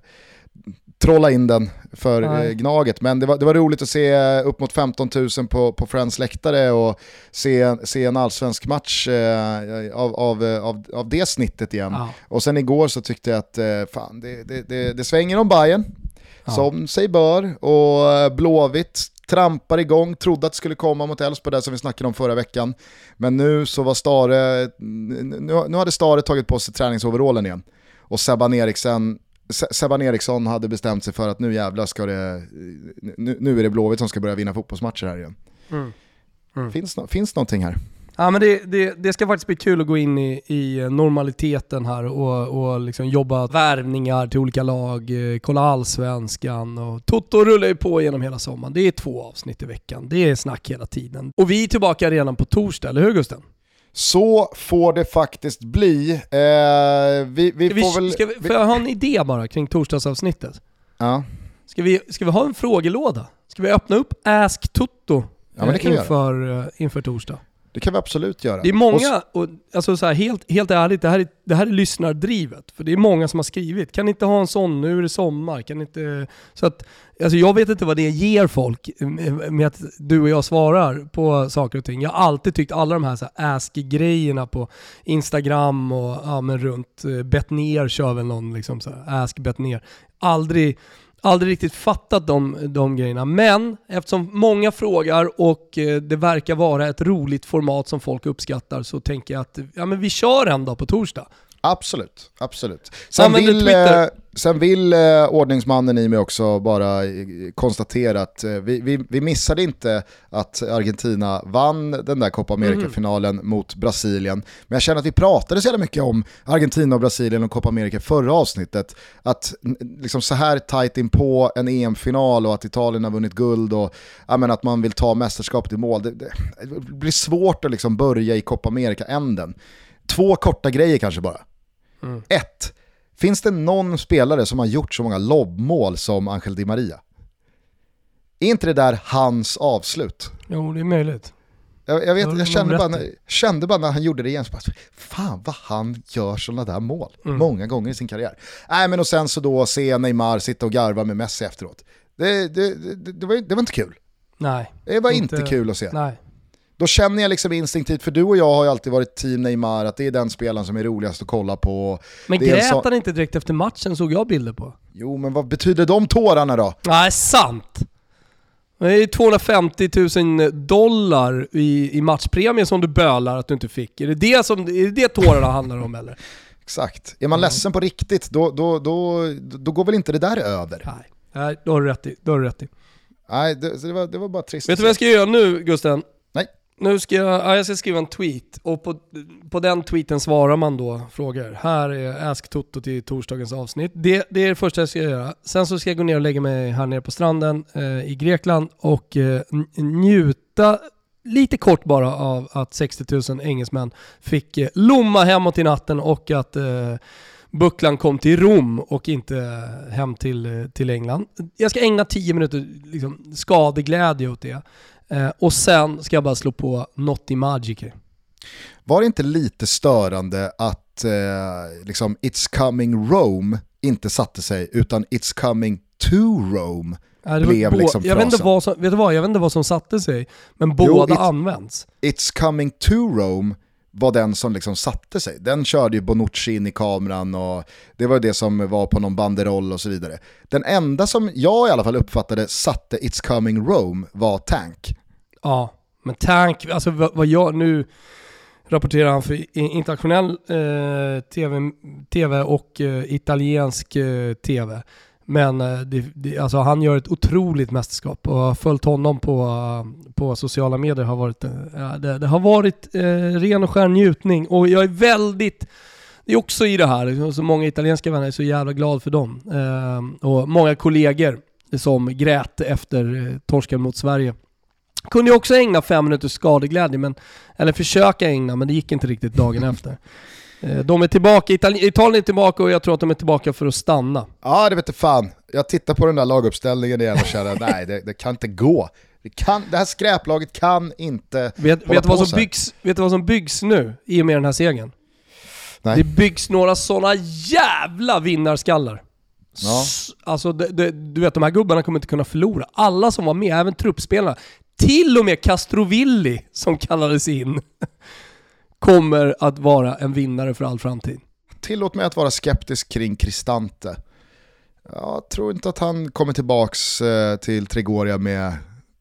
trolla in den för eh, Nej. Gnaget. Men det var, det var roligt att se upp mot 15 000 på, på Friends läktare och se, se en allsvensk match eh, av, av, av, av det snittet igen. Ja. Och sen igår så tyckte jag att eh, fan, det, det, det, det svänger om Bayern ja. som sig bör. Och eh, Blåvitt trampar igång, trodde att det skulle komma mot Elfsborg där som vi snackade om förra veckan. Men nu så var Stare, nu, nu hade Stare tagit på sig träningsoverallen igen. Och Sebban Eriksson, Sebban Eriksson hade bestämt sig för att nu jävlar ska det, nu, nu är det Blåvitt som ska börja vinna fotbollsmatcher här igen. Mm. Mm. Finns, finns någonting här? Ja, men det, det, det, ska faktiskt bli kul att gå in i, i normaliteten här och, och liksom jobba värvningar till olika lag, eh, kolla allsvenskan och Toto rullar ju på genom hela sommaren. Det är två avsnitt i veckan. Det är snack hela tiden. Och vi är tillbaka redan på torsdag, eller hur Gusten? Så får det faktiskt bli. Eh, vi, vi, Ska får vi, väl... ska vi, får jag ha en idé bara kring torsdagsavsnittet? ja. Ska vi, ska vi ha en frågelåda? Ska vi öppna upp Ask Toto Ja, eh, vi inför, eh, inför torsdag? Det kan vi absolut göra. Det är många, och, alltså så här, helt, helt ärligt, det här, är, det här är lyssnardrivet. För det är många som har skrivit, kan ni inte ha en sån, nu är det sommar, kan inte... Så att, alltså jag vet inte vad det ger folk med att du och jag svarar på saker och ting. Jag har alltid tyckt alla de här, så här ask-grejerna på Instagram och ja, men runt, eh, Betnér kör väl någon liksom så här, ask Betnér. Aldrig, aldrig riktigt fattat de, de grejerna. Men eftersom många frågar och eh, det verkar vara ett roligt format som folk uppskattar så tänker jag att ja, men vi kör en dag på torsdag. Absolut, absolut. Sen Använder vill, Twitter. eh, sen vill eh, ordningsmannen i mig också bara eh, konstatera att vi, vi, vi missade inte att Argentina vann den där Copa America-finalen mot Brasilien. Men jag känner att vi pratade så jävla mycket om Argentina och Brasilien och Copa America förra avsnittet. Att liksom så här tajt in på en EM-final och att Italien har vunnit guld och ja, men att man vill ta mästerskapet i mål. Det, det, det blir svårt att liksom börja i Copa America-änden. Två korta grejer kanske bara. Mm. Ett, finns det någon spelare som har gjort så många lobbmål som Angel Di Maria? Är inte det där hans avslut? Jo, det är möjligt. Jag, jag, vet, jag kände, bara, när, kände bara när han gjorde det igen, så bara, fan vad han gör sådana där mål. Mm. Många gånger i sin karriär. Nej men och sen så då se Neymar sitta och garva med Messi efteråt. Det, det, det, det, var, det var inte kul. Nej. Det var inte, Inte- kul att se. Nej. Då känner jag liksom instinktivt, för du och jag har ju alltid varit team Neymar, att det är den spelaren som är roligast att kolla på. Men Det grät sån- han inte direkt efter matchen såg jag bilder på. Jo men vad betyder de tårarna då? Nej, sant. Det är 250 000 dollar i, i matchpremie som du bölar att du inte fick. Är det det, som, är det, det tårarna handlar om eller? Exakt. Är man ledsen på riktigt, då, då, då, då går väl inte det där över? Nej, Nej då har du rätt i. Då har du rätt i. Nej, det, så det, var, det var bara trist. Vet du vad jag ska göra nu Gusten? Nu ska jag, ja, jag ska skriva en tweet och på, på den tweeten svarar man då frågor. Här är Ask Toto till torsdagens avsnitt. Det, det är det första jag ska göra. Sen så ska jag gå ner och lägga mig här nere på stranden eh, i Grekland och eh, njuta lite kort bara av att 60 000 engelsmän fick eh, lomma hemåt i natten och att eh, bucklan kom till Rom och inte hem till, eh, till England. Jag ska ägna 10 minuter liksom, skadeglädje åt det. Eh, och sen ska jag bara slå på Notti Magici. Var det inte lite störande att eh, liksom It's coming Rome inte satte sig, utan It's coming to Rome Ja, blev liksom jag vet, inte frasen. vad som, vet du vad, jag vet inte vad som satte sig, men båda it- används. It's coming to Rome var den som liksom satte sig. Den körde ju Bonucci in i kameran och det var det som var på någon banderoll och så vidare. Den enda som jag i alla fall uppfattade satte It's coming Rome var Tank. Ja, men Tank, alltså vad, jag nu rapporterar han för internationell eh, TV, TV och eh, italiensk eh, TV. Men eh, det, det, alltså han gör ett otroligt mästerskap och följt honom på, på sociala medier. Har varit, eh, det, det har varit eh, ren och skär njutning och jag är väldigt det är också i det här, så många italienska vänner är så jävla glad för dem. Eh, och många kollegor som grät efter eh, torsken mot Sverige. Kunde ju också ägna fem minuters skadeglädje, men, eller försöka ägna, men det gick inte riktigt dagen efter. Eh, De är tillbaka, Italien, Italien är tillbaka och jag tror att de är tillbaka för att stanna. Ja, det vet jag fan. Jag tittar på den där laguppställningen igen och känner nej, det, det kan inte gå. Det, kan, det här skräplaget kan inte Vet, vet, vad som byggs, vet du vad som byggs nu i och med den här segern? Nej. Det byggs några sådana jävla vinnarskallar. Ja. S- Alltså, det, det, du vet de här gubbarna kommer inte kunna förlora. Alla som var med, även truppspelarna, till och med Castrovilli som kallades in, kommer att vara en vinnare för all framtid. Tillåt mig att vara skeptisk kring Cristante. Jag tror inte att han kommer tillbaks eh, till Trigoria med,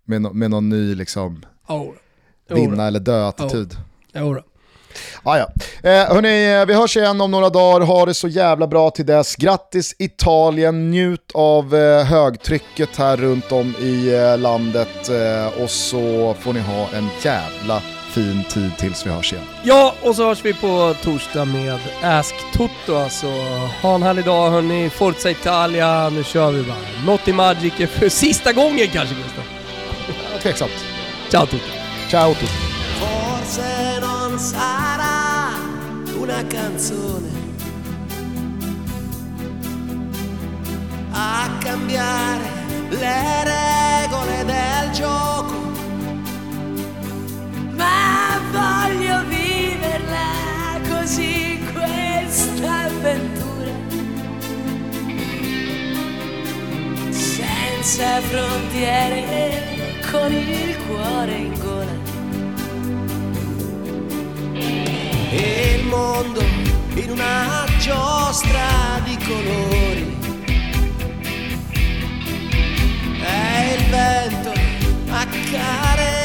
med, no, med någon ny liksom, Oh. vinna eller dö-attityd. Jodå. Ah, ja. eh, hörni, vi hörs igen om några dagar. Ha det så jävla bra till dess. Grattis Italien, njut av eh, högtrycket här runt om i eh, landet eh, och så får ni ha en jävla fin tid tills vi hörs igen. Ja, och så hörs vi på torsdag med Ask Toto alltså. Ha en härlig dag hörni. Forza Italia, nu kör vi bara. Notti Magic för sista gången kanske Gustav. Tveksamt. Ciao Toto. Ciao Tutti. forse non sarà una canzone a cambiare le regole del gioco, ma voglio viverla così questa avventura, senza frontiere, con il cuore in gola. E il mondo in una giostra di colori. E il vento accarezza le